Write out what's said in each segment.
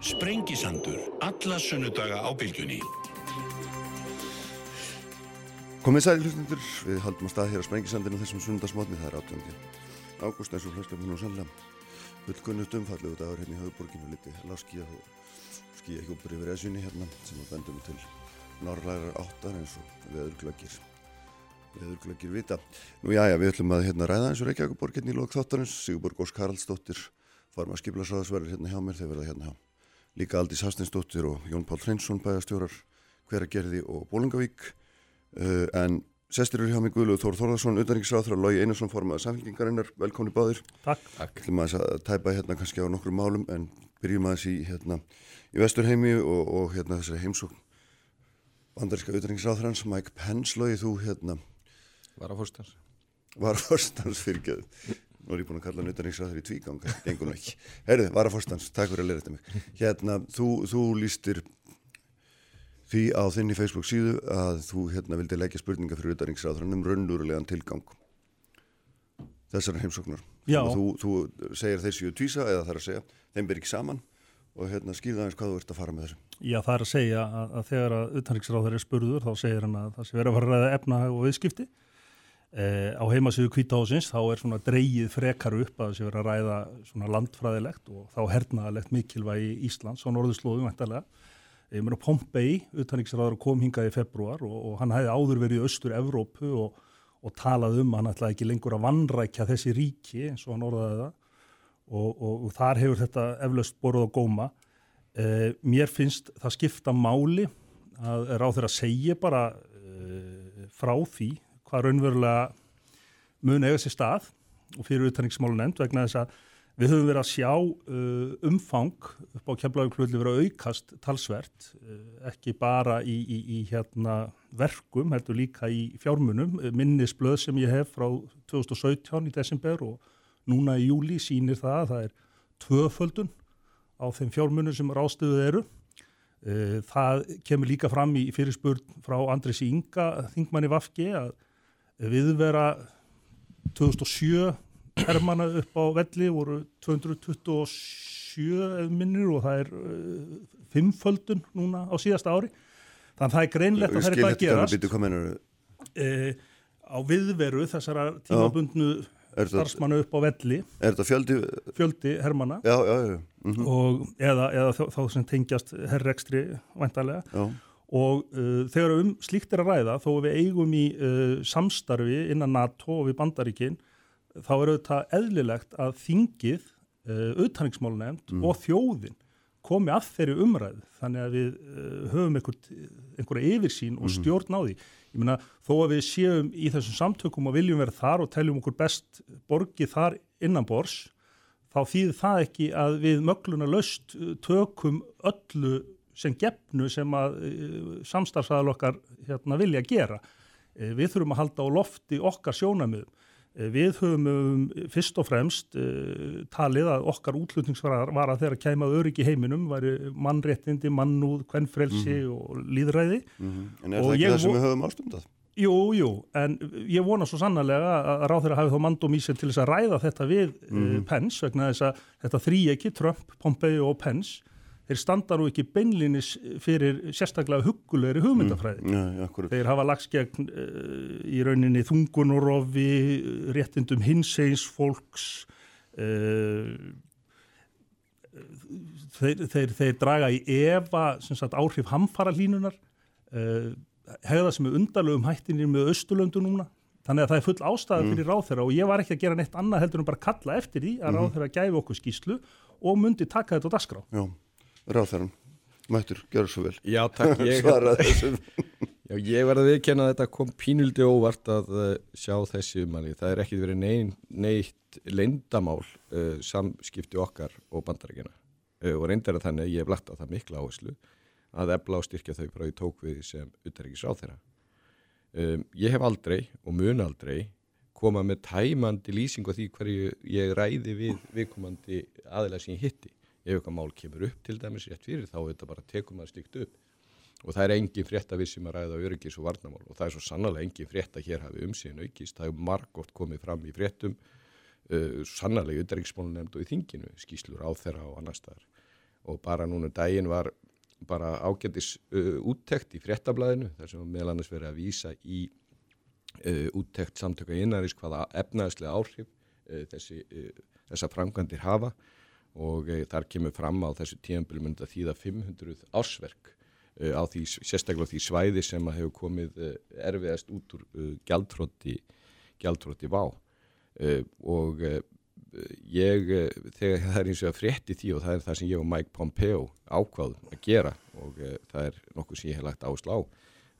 Sprengisandur, alla sunnudaga á bylgjunni. Komið sæli hlustundur, við haldum að stað hér á Sprengisandinu þessum sunnundasmotni, það er átjöndi. Ágúst eins og flestum nú sannlega fullkunnust umfallegu dagur hérna í höfuborginu liti láskíja og skíja hjúpur yfir eðsynni hérna sem að bendum til norrlærar áttar eins og veðurglöggir veðurglöggir vita. Nú já já, við ætlum að hérna ræða eins og Reykjavíkuborg hérna í lók þáttarins, Sigurborg Ós Karlsdóttir forma skiplasraðsverður hérna hjá mér, þeir verða hérna hjá líka Aldís Hastinsdóttir og Jón Pál Hreinsson bæjastjórar Hveragerði og Bólingavík uh, en sestir eru hjá mig Guðluð Þór Þórðarsson, utanriksráþra Lógi Einarsson formaða samfélkingarinnar, velkomni báðir. Takk. Takk. Ætlum að tæpa hérna kannski á nokkrum málum en byrjum aðeins í hérna í Vesturheimi og, og hérna þessari heimsókn bandaríska utanriksráþrans Mike Pence, Lógi, þú hérna Varafórstans Varafórstans fyrirgeðu Nú er ég búin að kalla hann utanriksráður í tvíganga, gengur nú ekki. Herðu, Varafórstans, takk fyrir að lera þetta mig. Hérna, þú, þú lístir því á þinni Facebook síðu að þú hérna vildi leggja spurninga fyrir utanriksráður um raunlurulegan tilgang þessar heimsóknar. Og þú, þú segir þessi að tvísa eða þar að segja, þeim ber ekki saman og hérna skýrða aðeins hvað þú ert að fara með þessu. Já, það er að segja að, að þegar að utanriksráður er spurður þá segir hann að það sé verið að fara að ræða efnahag og viðskipti Eh, á heimasíðu kvítahásins þá er svona dreyið frekar upp að þessi verið að ræða svona landfræðilegt og þá hernaðalegt mikilvægi Íslands á norðurslóðum vantarlega. Ég meina Pompei, utanriksraður kom hingað í februar og, og hann hefði áður verið í austur Evrópu og, og talað um hann ætlaði ekki lengur að vannrækja þessi ríki eins og hann orðaði það og, og þar hefur þetta eflaust boruð á góma. Eh, mér finnst það skipta máli að ráð þeirra segja bara eh, frá því hvað raunverulega mun eiga sér stað og fyrir utanriksmálu nefnd vegna þess að við höfum verið að sjá uh, umfang upp á kemlaugklulli verið að aukast talsvert, uh, ekki bara í, í, í hérna verkum, heldur líka í fjármunum, minnisblöð sem ég hef frá 2017 í desember og núna í júli sínir það að það er tvöföldun á þeim fjármunum sem rástuðuð eru. Uh, það kemur líka fram í fyrirspurn frá Andris Inga, þingmanni Vafki, að viðvera 2007 hermana upp á velli voru 227 ef minnir og það er uh, fimmföldun núna á síðasta ári. Þannig að það er greinlegt að það er bara að gerast. e, á viðveru þessara tímabundnu starfsmannu upp á velli. Er þetta fjöldi? Fjöldi hermana já, já, já. Mm -hmm. og eða, eða þá, þá sem tengjast herrekstri vantarlega og uh, þegar um slíkt er að ræða þó við eigum í uh, samstarfi innan NATO og við bandaríkinn þá er auðvitað eðlilegt að þingið, uh, auðtanningsmálunefnd mm. og þjóðin komi að þeirri umræð þannig að við höfum einhver, einhverja yfirsýn og stjórn á því. Ég meina þó að við séum í þessum samtökum og viljum vera þar og teljum okkur best borgi þar innan bors þá þýðir það ekki að við mögluna löst tökum öllu sem gefnu sem að samstarfsaðal okkar hérna, vilja gera. Við þurfum að halda á lofti okkar sjónamöðum. Við höfum um, fyrst og fremst uh, talið að okkar útlutningsvarar var að þeirra kæmað öryggi heiminum, væri mannréttindi, mannúð, kvennfrelsi mm -hmm. og líðræði. Mm -hmm. En er og það ekki það sem við höfum ástundað? Jú, jú, en ég vona svo sannarlega að ráð þeirra hafi þá mandum í sig til þess að ræða þetta við mm -hmm. uh, Pence, vegna þess að þetta þrý ekki, Trump, Pompeo og Pence, þeir standa nú ekki beinlinis fyrir sérstaklega hugulegri hugmyndafræði. Mm, ja, þeir hafa lagst gegn uh, í rauninni þungunurofi, réttindum hinsseins fólks, uh, þeir, þeir, þeir draga í efa sagt, áhrif hamfara línunar, uh, hegða sem er undarlegum hættinir með Östurlöndu núna. Þannig að það er full ástæða fyrir mm. ráþeira og ég var ekki að gera neitt annað heldur en bara kalla eftir því að mm -hmm. ráþeira gæfi okkur skýslu og myndi taka þetta á dasgrá. Já ráþarann, mættur, gjör svo vel. Já, takk, ég Já, ég verði að viðkenna að þetta kom pínuldi óvart að uh, sjá þessi umæli það er ekkit verið nein, neitt leindamál uh, samskipti okkar og bandarækjana uh, og reyndar að þannig, ég hef lagt á það mikla áherslu að ebla og styrkja þau frá í tókvið sem utarrikis á þeirra um, Ég hef aldrei og mun aldrei koma með tæmandi lýsing á því hverju ég ræði við viðkomandi aðeins sem ég hitti ef eitthvað mál kemur upp til dæmis rétt fyrir þá er þetta bara tekum að stíkt upp. Og það er engin frétt að við sem að ræða öryggis og varnamál og það er svo sannlega engin frétt að hér hafi umsýðin aukist, það er margótt komið fram í fréttum uh, sannlega auðvitaðriksmálun nefnd og í þinginu, skýslur á þeirra og annar staðar. Og bara núna um daginn var bara ágændis uh, úttekt í fréttablaðinu þar sem meðal annars verið að vísa í uh, úttekt samtöka innarins hvaða efnaðslega áhrif uh, þessi, þessa framkvæmdir hafa og þar kemur fram á þessu myndi að þýða 500 ásverk á því, sérstaklega á því svæði sem hefur komið erfiðast út úr gjaldtrótti gjaldtrótti vá og ég, þegar það er eins og að frétti því og það er það sem ég og Mike Pompeo ákváðum að gera og það er nokkuð sem ég hef lagt áslá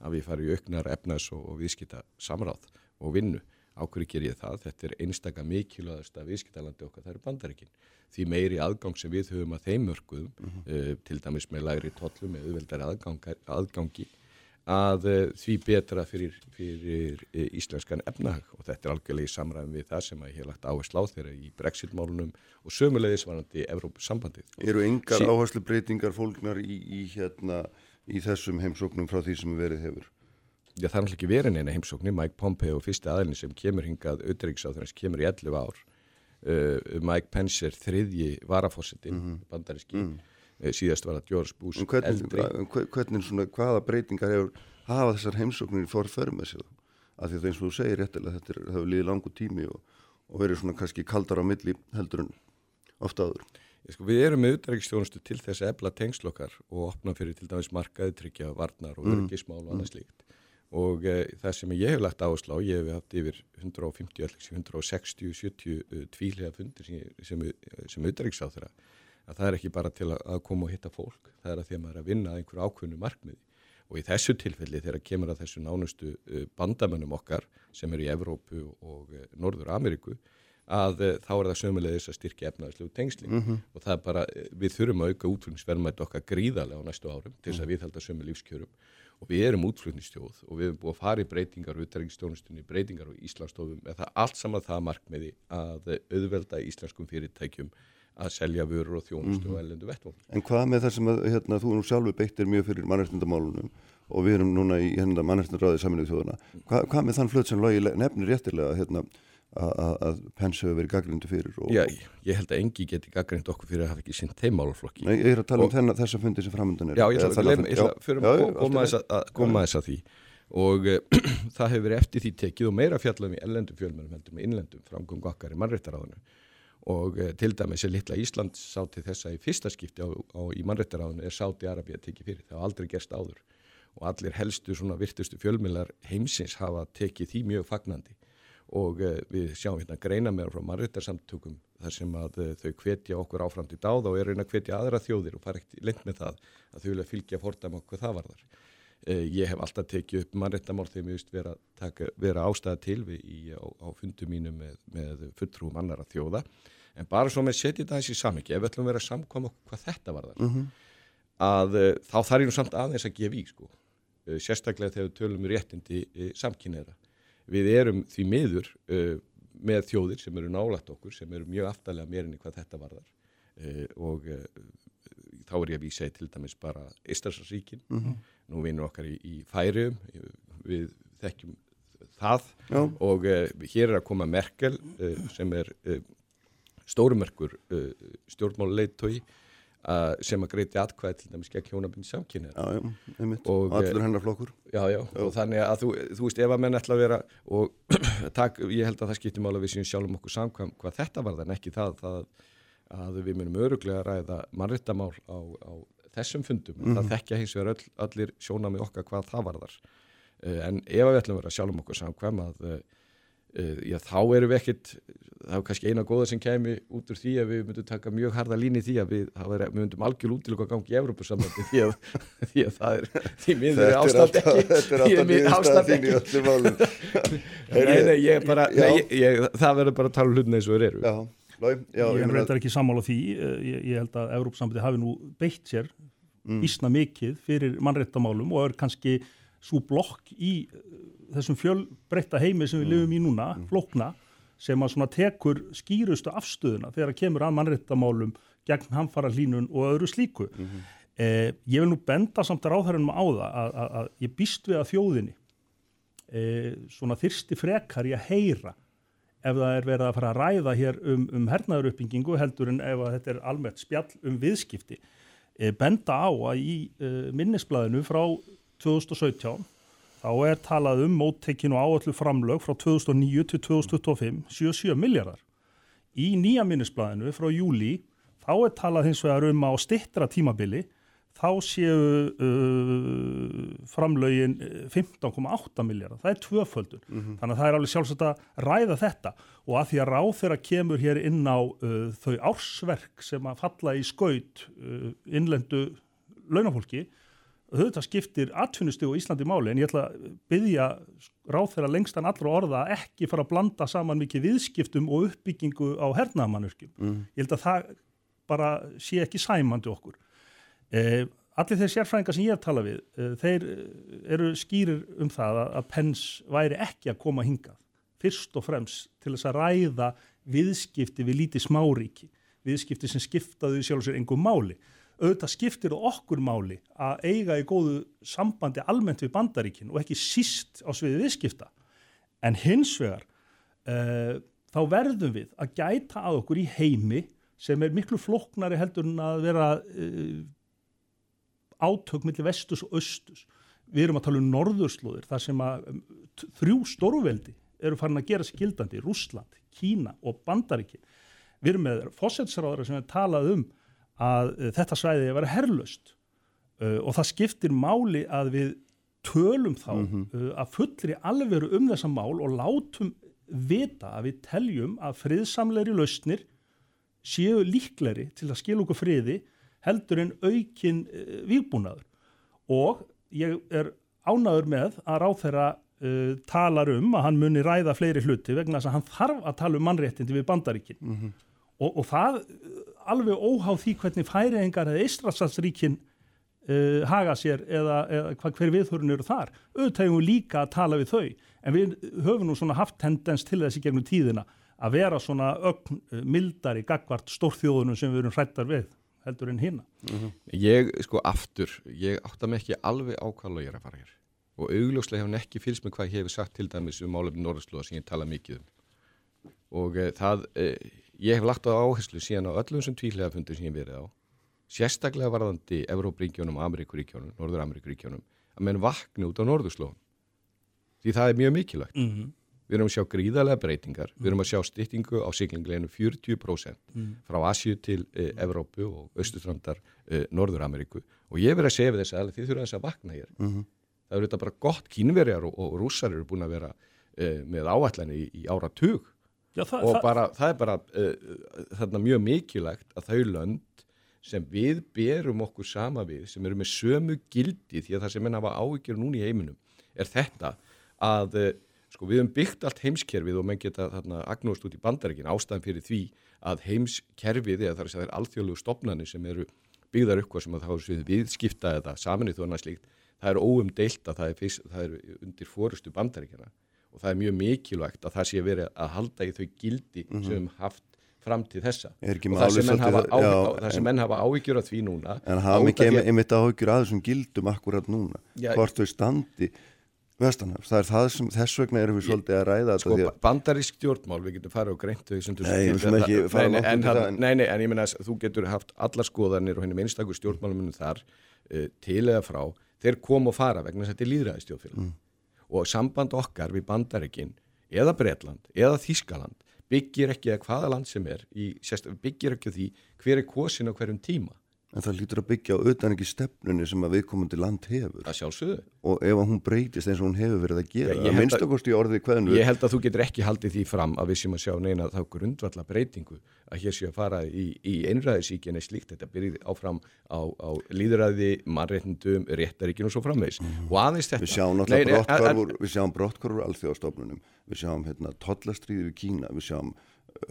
að við farum í auknar efnas og, og viðskita samráð og vinnu. Ákveður ger ég það, þetta er einstaka mikilvægast að viðskiptalandi okkar, það eru bandaríkinn. Því meiri aðgang sem við höfum að þeim mörguðum, mm -hmm. uh, til dæmis með læri tollum eða auðveldari aðgangi, að uh, því betra fyrir, fyrir uh, íslenskan efnahag og þetta er algjörlega í samræðum við það sem að ég hef lagt áherslu á þeirra í brexit-málunum og sömulegis varandi Evrópussambandið. Eru yngar sí áherslu breytingar fólknar í, í, hérna, í þessum heimsóknum frá því sem verið hefur? Já, það er náttúrulega ekki verið neina heimsóknir. Mike Pompeo, fyrsti aðeins sem kemur hingað auðvitaðrikssáþurins, kemur í 11 ár. Uh, Mike Pence er þriðji varafósitinn, mm -hmm. bandaríski. Mm -hmm síðast var það George Bush en hvernig, eldri hvernig svona, hvaða breytingar hefur hafa þessar heimsóknir fór för með sig af því að eins og þú segir réttilega þetta er, hefur líðið langu tími og, og verið svona kannski kaldar á milli heldur en ofta áður sko, Við erum með utrækistjónustu til þess að ebla tengslokkar og opna fyrir til dæmis markaði tryggja varnar og mm. örgismál og annað slíkt og e, það sem ég hef lagt áherslu á, ég hef haft yfir 150, 160, 70 tvílega fundir sem, sem utræksáþurra að það er ekki bara til að koma og hitta fólk, það er að því að maður er að vinna einhverju ákveðnu markmiði og í þessu tilfelli þegar kemur að þessu nánustu uh, bandamönnum okkar sem eru í Evrópu og uh, Norður Ameríku að uh, þá er það sömulegis að styrkja efnaðslegu tengsling mm -hmm. og það er bara, við þurfum að auka útflutningsverðmætt okkar gríðarlega á næstu árum til þess að mhm. við held að sömu lífskjörum og við erum útflutningstjóð og við erum búið að fara í breytingar útæringsstjónustunni, breytingar á Íslandsstofum eða það allt saman það markmiði að auðvelda íslenskum fyrirtækjum að selja vörur og þjónustu mm -hmm. og ellendu vettvól. En hvað með það sem að hérna, þú nú sjálfur beittir mjög fyrir mannarstundamálunum og við erum núna í hérna, mannarstundaraðið saminuð þjóðuna, Hva, hvað með þann flut sem logi nefnir réttilega hérna, að Pence hefur verið gaggrindu fyrir? Og, Já, ég held að engi geti gaggrind okkur fyrir að hafa ekki sinn teimálaflokki. Nei, ég er að tala um og, um þess að fundi sem framöndan er. Já, ég ætla að koma þess að því og uh, það hefur verið eftir því tekið og meira fjallum í ellendum fjölmennum heldur með innlendum framgöngu okkar í mannréttaráðinu og eh, til dæmis er litla Ísland sáti þessa í fyrsta skipti á, á, í mannrættaráðinu er Sáti Arabi að tekið fyrir, það hafa aldrei gerst áður og allir helstu svona virtustu fjölmjölar heimsins hafa tekið því mjög fagnandi og uh, við sjáum hérna greina meðan frá mannrættarsamtökum þar sem að uh, þau hvetja okkur áfram til dáð og er reyna að hvetja aðra þjóðir og fara ekkert lengt með það að þau vilja fylgja fordæma okkur það varðar. Uh, ég hef alltaf tekið upp mannrættamál þegar mér vist vera, vera ástæða til við í, á, á fundu mínu með, með fulltrúum annara þjóða en bara svo með setja þetta þessi samvikið, ef við ætlum að vera að samkvæma hvað þetta var þar mm -hmm. að þá þarf ég nú samt aðeins að gefa í sko, sérstaklega þegar við tölum um réttindi samkynneira við erum því miður með þjóðir sem eru nálægt okkur sem eru mjög aftalega meirinni hvað þetta var þar og þá er ég að vísa í til dæmis bara Íslandsríkin, mm -hmm. nú vinur okkar í, í færium, við þekkjum það Já. og hér er að koma Merkel sem er stórumerkur uh, stjórnmáluleitói uh, sem að greiti atkvæði til dæmis gegn já, einmitt, og, og allur hennar flokkur. Já, já, og þannig að þú, þú veist ef að menn ætla að vera og tak, ég held að það skiptir mála við síðan sjálfum okkur samkvæm hvað þetta var þann ekki það, það að við munum öruglega að ræða mannrittamál á, á þessum fundum. Mm -hmm. það þekkja hins vegar öll, allir sjóna með okkar hvað það var þar uh, en ef við ætlum að vera sjálfum okkur samkvæm að Uh, já, þá erum við ekkert, það er kannski eina góða sem kemi út úr því að við myndum taka mjög harda líni því að við, er, við myndum algjör útilöku að gangi í Evrópussambandi því, því að það er því miður er ástand ekki. Þetta er alltaf þín í öllum málum Nei, nei, ég bara nei, ég, ég, það verður bara að tala hlutin eins og þeir eru. Já, lói Ég reyndar ekki sammála því eh, ég held að Evrópussambandi hafi nú beitt sér mm. ísna mikið fyrir mannréttamálum og er kannski svo blokk í þessum fjölbreytta heimi sem við mm. lifum í núna, mm. flokna, sem að svona tekur skýrustu afstöðuna þegar það kemur að mannréttamálum gegn hamfara hlínun og öðru slíku. Mm -hmm. eh, ég vil nú benda samt að ráðhærunum á það að, að, að ég býst við að þjóðinni eh, svona þyrsti frekar í að heyra ef það er verið að fara að ræða hér um, um hernaðuruppbyggingu heldur en ef þetta er almennt spjall um viðskipti e, benda á að í e, minnisblæðinu frá 2017 þá er talað um móttekinu áallu framlög frá 2009 til 2025 77 miljardar. Í nýja minnisblæðinu frá júli þá er talað hins vegar um að á stittra tímabili þá séu uh, framlögin 15,8 miljardar. Það er tvöföldun. Mm -hmm. Þannig að það er alveg sjálfsagt að ræða þetta og að því að ráð þeirra kemur hér inn á uh, þau ársverk sem að falla í skaut uh, innlendu launafólki þetta skiptir atvinnustu og Íslandi máli en ég ætla að byggja ráð þeirra lengstan allra orða ekki fara að blanda saman mikið viðskiptum og uppbyggingu á hernaðamannurkjum. Mm. Ég held að það bara sé ekki sæmandi okkur. Eh, allir þeir sérfræðingar sem ég hef talað við, eh, þeir eh, eru skýrir um það að, að Pens væri ekki að koma hingað. Fyrst og fremst til þess að ræða viðskipti við lítið smáríki, viðskipti sem skiptaðu sjálf sér engum máli. Auðvitað skiptir okkur máli að eiga í góðu sambandi almennt við bandaríkin og ekki síst á sviði viðskipta. En hins vegar uh, þá verðum við að gæta að okkur í heimi sem er miklu floknari heldur en að vera uh, átök millir vestus og östus. Við erum að tala um norðurslóðir þar sem að um, þrjú stórveldi eru farin að gera sig gildandi, Rúsland, Kína og Bandaríkin. Við erum með fósetsráðara sem er talað um að uh, þetta svæði að vera herrlöst uh, og það skiptir máli að við tölum þá mm -hmm. uh, að fullri alveru um þessa mál og látum vita að við teljum að friðsamleiri lausnir séu líkleri til að skilja okkur friði heldur en aukin uh, výbúnaður og ég er ánaður með að ráþeira uh, talar um að hann muni ræða fleiri hluti vegna þess að hann þarf að tala um mannréttindi við bandaríkin mm -hmm. Og, og það uh, alveg óháð því hvernig færiðingar eða Ístrasalsríkin uh, haga sér eða, eða hver viðhörun eru þar auðvitað hefum við líka að tala við þau en við höfum nú svona haft tendens til þessi gegnum tíðina að vera svona ögn uh, mildari gagvart stórþjóðunum sem við erum hrættar við heldur en hinna. Mm -hmm. Ég, sko, aftur, ég átta mig ekki alveg á hvað ég er að fara hér og augljóslega hefur hann ekki fylgst með hvað ég hefur sagt til dæmis um álefni Norðurslóða sem ég tala mikið um og e, það, e, ég hef lagt á áherslu síðan á öllum sem tvílega fundur sem ég verið á sérstaklega varðandi Evrópríkjónum, Ameríkuríkjónum, Norður-Ameríkuríkjónum að menn vakna út á Norðurslóðum því það er mjög mikilvægt mm -hmm. Við erum að sjá gríðarlega breytingar, mm. við erum að sjá styttingu á siglinleginu 40% mm. frá Asju til e, Evrópu og Östutramdar e, Norður-Ameríku og ég verið að segja við þess að þið þurfa þess að vakna hér. -hmm. Það eru þetta bara gott kínverjar og, og rússar eru búin að vera e, með áallan í, í ára tug Já, það, og bara, það er bara þarna mjög mikilvægt að þau lönd sem við berum okkur sama við, sem eru með sömu gildi því að það sem enn hafa áhyggjur núna í heiminum er þetta að Sko við hefum byggt allt heimskerfið og menn geta þarna agnúst út í bandaríkin ástæðan fyrir því að heimskerfið eða þar er alþjóðlegu stopnani sem eru byggðar hvað sem að þá er viðskipta eða saminnið og annað slíkt, það er óumdeilt að það er, fyrst, það er undir fórustu bandaríkina og það er mjög mikilvægt að það sé verið að halda í þau gildi mm -hmm. sem haft fram til þessa. Og það sem, hafa á, já, það sem menn hafa áhyggjur af því núna En hafa ekki einmitt áhyggjur að þessum gildum akkurat núna, já, hvort þau standi Vestanhafs, það er það sem þess vegna erum við svolítið að ræða sko, þetta bandarísk stjórnmál, við getum farið og greint nei, nei, en, nei, nei, en ég menna þú getur haft allar skoðanir og hennum einstakur stjórnmálumunum þar uh, til eða frá, þeir kom og fara vegna þess að þetta er líðræði stjórnfélag mm. Og samband okkar við bandaríkin eða Breitland, eða Þískaland byggir ekki að hvaða land sem er í, byggir ekki því hver er kosin á hverjum tíma En það lítur að byggja á auðvitað ekki stefnunni sem að viðkomandi land hefur. Það sjálfsögðu. Og ef hún breytist eins og hún hefur verið að gera, að minnstakosti í orðið hvernig. Ég held að þú getur ekki haldið því fram að við sem að sjá neina þá grundvalla breytingu að hér séu að fara í, í einræðisíkjana í slíkt. Þetta byrjið áfram á, á líðræði, mannreitndum, réttaríkinu og svo framvegs. Mm. Og aðeins þetta. Við sjáum náttúrulega brottkvarfur alþjóðastofnunum, við sjáum hérna, tollastriði við Kína, við sjáum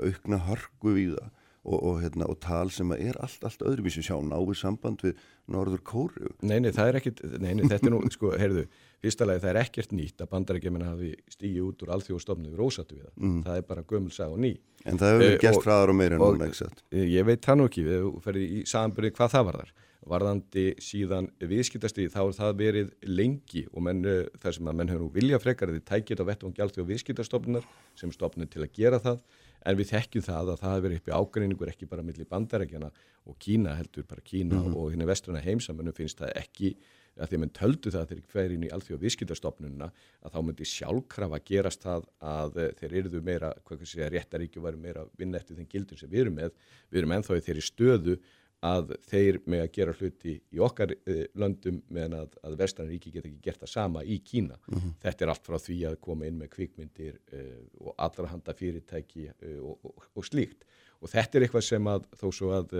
aukna harku við það og, og, hérna, og tal sem er allt, allt öðruvísi. Sjá náðu samband við Norður Kóru Neini, það er ekkert, neini, þetta er nú sko, heyrðu, fyrsta lagi það er ekkert nýtt að bandarækjumina hafi stígi út úr alþjóðstofnu við rósatu við það, mm. það er bara gömulsag og ný. En það hefur verið uh, gert frá ára meira en núna, ekki satt? Ég veit það nú ekki, við ferðum í samanbyrði hvað það var þar varðandi síðan viðskiptastíði þá er það verið lengi og menn, eh, þar sem að menn hefur nú vilja frekar tækja þetta á vettum gjald og viðskiptastofnunar sem stofnun til að gera það. En við þekkjum það að það hefur verið upp í ágreiningur ekki bara millir bandarækjana og Kína heldur bara Kína mm -hmm. og hérna vestrana heimsamönnum finnst það ekki að því að menn töldu það þegar hverjir inn í alþjóð viðskiptastofnununa að þá myndi sjálfkrafa gerast það að eh, þeir eruðu meira, hvað sé að réttaríkju varu meira að vinna eftir þenn gildum sem við erum með við erum ennþá í þeirri stöðu að þeir með að gera hluti í okkar uh, löndum meðan að, að Vestranríki geta ekki gert það sama í Kína. Mm -hmm. Þetta er allt frá því að koma inn með kvikmyndir uh, og allra handa fyrirtæki uh, og, og, og slíkt. Og þetta er eitthvað sem að þó svo að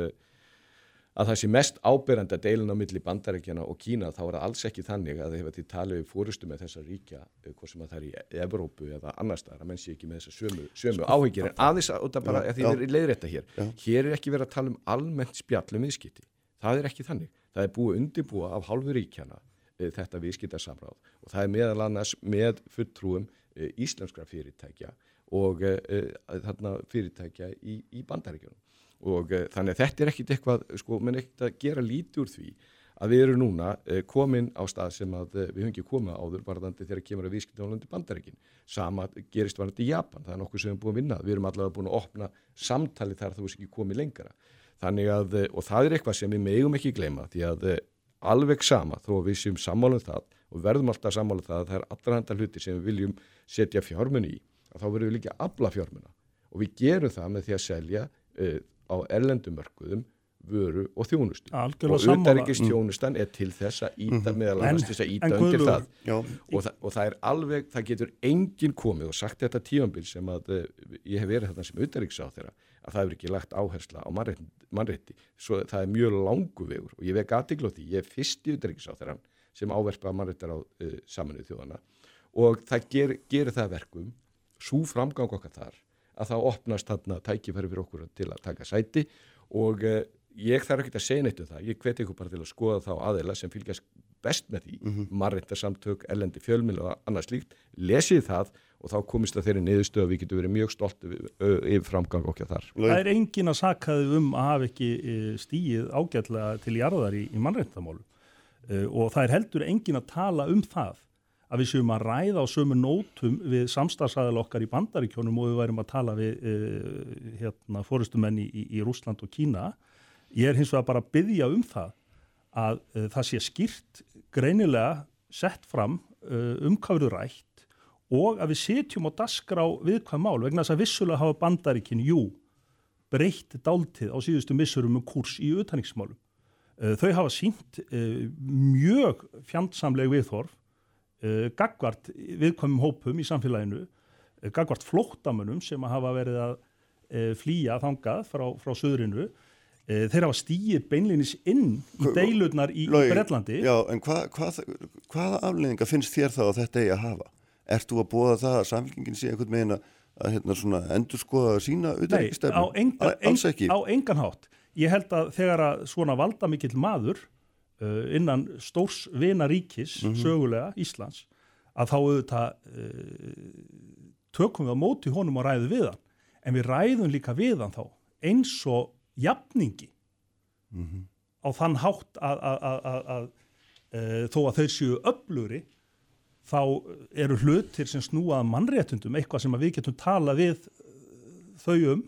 að það sé mest ábyrjandi að deilin á milli bandarækjana og Kína þá er það alls ekki þannig að þeir hefði talið við fórustu með þessa ríkja hvort sem að það er í Evrópu eða annar staðar að menn sé ekki með þessa sömu, sömu áhyggjur. En aðeins að það bara, því það er leiðrætta hér ja. hér er ekki verið að tala um almennt spjallum viðskipti, það er ekki þannig. Það er búið undirbúa af hálfu ríkjana e, þetta viðskiptarsamráð og það er meðal annars með fulltrúum e, íslenskra fyrirtækja og e, þarna fyrirtækja í, í bandaríkjunum og uh, þannig að þetta er ekkit eitthvað, sko, menn ekkit að gera lítið úr því að við erum núna uh, komin á stað sem að uh, við höfum ekki komið áður varðandi þegar kemur að vískita á landi bandaríkin. Sama gerist varðandi í Japan, það er nokkuð sem við höfum búin að vinna. Við erum allavega búin að opna samtali þar þú veist ekki komið lengara. Þannig að, og það er eitthvað sem við megum ekki gleyma því að alveg sama þó að við séum sammálum það og verðum alltaf sammálum það að það er allra handa hluti sem við viljum setja fjármunni í, að þá verðum við líka afla fjármunna og við gerum það með því að selja uh, á erlendumörkuðum vöru og þjónustu. Algjörlega og auðaríkist þjónustan er til þess að íta mm. meðal annars til þess að íta undir það. og, það og það er alveg, það getur enginn komið og sagt þetta tífambil sem að uh, ég hef verið þetta sem auðaríkis á þeirra að það hefur ekki lagt áhersla á mannrétti svo það er mjög langu vegur og ég vek aðtikla á því, ég er fyrst í auðaríkis á þeirra sem áverfa mannréttar á uh, saminuð þjóðana og það ger, gerir það verkum svo framgang okkar þar að þá opnast þarna tækifæri fyrir okkur til að taka sæti og uh, ég þarf ekki að segja neitt um það, ég hveti ykkur bara til að skoða þá aðeila sem fylgjast best með því, mm -hmm. marrintarsamtök, ellendi fjölmil og annars líkt, lesið það og þá komist það þeirri niðurstöð og við getum verið mjög stolt yfir framgang okkar þar. Það er engin að sakaði um að hafa ekki e, stíið ágætlega til jarðar í, í mannreittamálu uh, og það er heldur engin að tala um það að við séum að ræða á sömu nótum við samstagsæðal okkar í bandaríkjónum og við værum að tala við uh, hérna, fórustumenn í, í, Rúsland og Kína. Ég er hins vegar bara að byggja um það að uh, það sé skýrt greinilega sett fram uh, umkáður rætt og að við setjum á dasgrá viðkvæm mál vegna þess að vissulega hafa bandaríkin, jú, breytt dáltið á síðustu missurum um kurs í utanriksmálum. Þau hafa sínt mjög fjandsamleg viðhorf gagvart viðkomum hópum í samfélaginu, uh, gagvart flóttamönnum sem hafa verið að uh, flýja þangað frá, frá söðrinu, þeir hafa stíið beinlinis inn í deilurnar í Brellandi. Já, en hva, hva, hvaða aflegginga finnst þér þá að þetta eigi að hafa? Ert þú að búa það að samfélgingin sé eitthvað meina að hérna, svona, endur skoða sína auðvitaðstefnu? Nei, Alls ekki. Á engan hátt. Ég held að þegar að svona valda mikill maður uh, innan stórs vinaríkis mm -hmm. sögulega Íslands að þá auðvitað uh, tökum við á móti honum og ræðu við hann en við ræðum líka við hann þá eins og jafningi mm -hmm. á þann hátt að, að, að, að uh, þó að þau séu öfluri þá eru hlutir sem snúað mannréttundum eitthvað sem við getum tala við þau um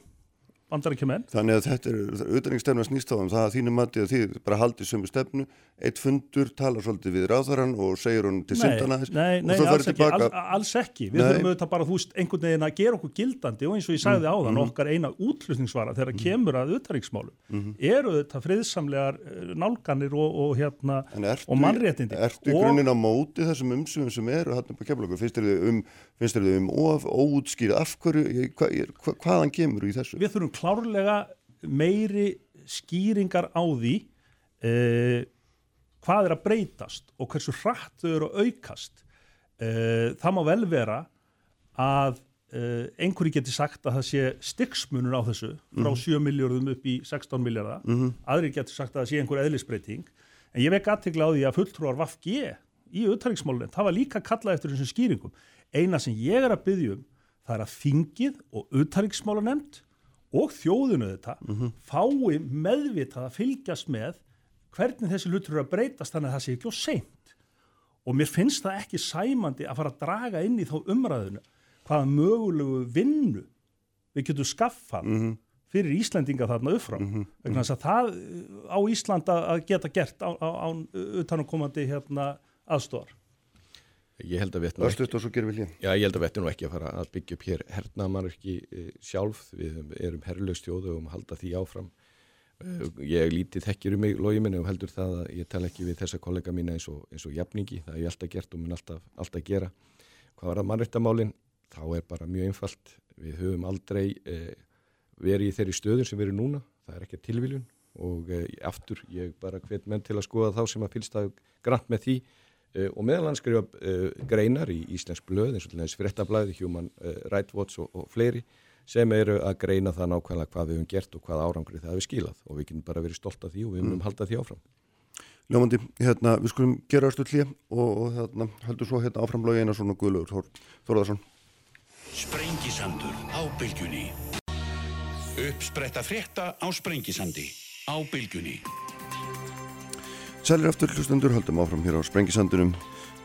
bandarækjumenn. Þannig að þetta er, auðvitaðningstefna snýst á þeim, það að þínum mati að þið bara haldið sömu stefnu, eitt fundur talar svolítið við ráðarann og segir hún til syndana þess nei, nei, og svo farið tilbaka. Nei, alls ekki, við þurfum auðvitað bara, þú veist, einhvern veginn að gera okkur gildandi og eins og ég sagði mm, áðan, mm. okkar eina útlutningsvara þegar mm. kemur að auðvitaðningsmálum, -hmm. eru þetta friðsamlegar eh, nálganir og, og hérna, ertu, og mannréttindi. Ertu í grunin á móti þessum umsumum sem eru hérna på kemlagu, finnst þér þau um of, óútskýrið, af hverju, hva, hvaðan kemur í þessu? Klárlega meiri skýringar á því eh, hvað er að breytast og hversu hratt þau eru að aukast eh, það má vel vera að eh, einhverju geti sagt að það sé styggsmunur á þessu frá mm -hmm. 7 miljardum upp í 16 miljardar mm -hmm. aðri geti sagt að það sé einhver eðlisbreyting en ég vekk aðtegla á því að fulltrúar Vafgi í auðvitaðriksmálunum, það var líka kallað eftir þessum skýringum eina sem ég er að byggja um það er að þingið og auðvitaðriksmálanemnd og þjóðunu þetta mm -hmm. fái meðvitað að fylgjast með hvernig þessi hlutur eru að breytast þannig að það sé ekki á seint og mér finnst það ekki sæmandi að fara að draga inn í þá umræðinu hvaða mögulegu vinnu við getum skaffað Mhm. fyrir Íslendinga þarna uppfram mm -hmm. vegna þess að það uh, á Ísland að geta gert á, á, á utanumkomandi hérna, aðstofar Ég held að við ættum nú Örstuðt og svo gerum við hlýjan. Já, ég held að við ættum nú ekki að fara að byggja upp hér hernaðamarki e, sjálf, við erum herrlaustjóðu og um halda því áfram. E, ég lítið þekkir um mig logið minni og heldur það að ég tala ekki við þessa kollega mína eins og, eins og jafningi, það er ég alltaf gert og mun alltaf, alltaf gera. Hvað var að mannrættamálinn? Þá er bara mjög einfalt, við höfum aldrei e, verið í þeirri stöður sem við erum núna, það er ekki tilviljun og e, aftur ég bara hvet menn til að skoða þá sem að fylgst að grant með því og meðal hann skrifa uh, greinar í Íslensk blöð eins og til þess fréttablaði, Human uh, Rights Watch og, og fleiri sem eru að greina það nákvæmlega hvað við höfum gert og hvað árangri það hefur skilað og við getum bara verið stolt af því og við munum halda því áfram. Ljómandi, hérna, við skulum gera örstuðt hlýja og, og hérna, heldur svo hérna áfram lögi eina svona guðlugur, Þór, Þórðarsson. Sprengisandur á bylgjunni. Uppspretta frétta á Sprengisandi á bylgjunni. Sælir aftur hlustundur, höldum áfram hér á Sprengisandunum.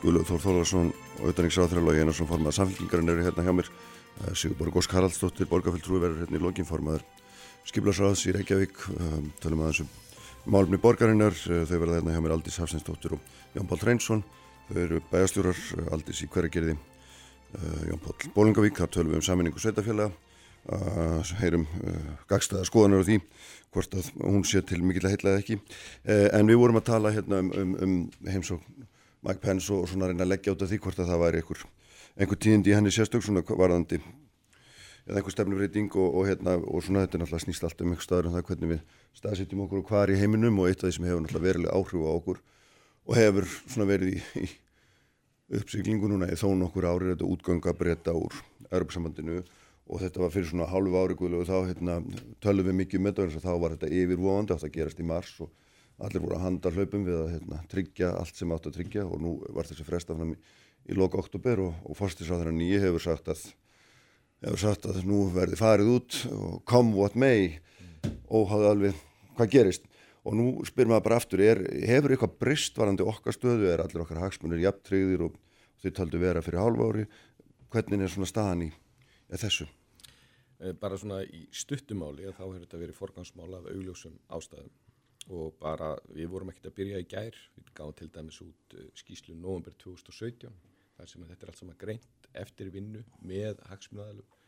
Guðlugur Þór Þórðarsson og auðvitaðningsráþra lögi eina svona formað samfélkingarinn eru hérna hjá mér. Eh, Sigurborg Ósk Haraldsdóttir, borgarfjöldtrúi verður hérna í lokin formaður Skiblasráðs í Reykjavík. Um, tölum aðeins um málumni borgarinnar. Uh, þau verða hérna hjá mér Aldís Hafsinsdóttir og Jón Pál Treinsson. Þau eru bæjastjórar, Aldís í hverjargerði. Jón Pál Bólingavík, þar tölum við um saminningu sveitafélaga. Uh, heyrum uh, gagstaða skoðanar á því hvort að hún sé til mikill að heitla eða ekki. Uh, en við vorum að tala hérna um, um, um heimsók Mike Pence og, og svona reyna að leggja át af því hvort að það væri einhver, einhver tíðindi í henni sérstök svona varðandi eða einhver stefnufreyting og, og, hérna, og svona þetta er náttúrulega snýst allt um einhver staður um það hvernig við staðsetjum okkur og hvað er í heiminum og eitt af því sem hefur náttúrulega verilega áhrif á okkur og hefur svona verið í, í uppsiglingu núna í þó nokkur árið þetta útgönga breyta úr Europasambandinu og þetta var fyrir svona hálfu ári og þá hérna, tölum við mikið um þetta og þá var þetta yfirvofandi átt að gerast í mars og allir voru að handa hlaupum við að hérna, tryggja allt sem átt að tryggja. Og nú var þessi frestafnum í, í loka oktober og, og fórstisráðurinn nýju hefur sagt að hefur sagt að nú verði farið út og come what may og hafði alveg hvað gerist. Og nú spyr maður bara aftur er, hefur eitthvað brist varandi okkar stöðu? Er allir okkar hagsmunir jafntryggðir og þau taldu vera fyrir hálfa ári? Hvernig er svona staðan í þessu? Eh, Bara svona í stuttumáli að þá hefur þetta verið forgangsmál af augljósum ástæðum. Og bara við vorum ekkert að byrja í gær, við gáðum til dæmis út skýslu november 2017 þar sem þetta er allt saman greint eftir vinnu með hagsmunnaðalum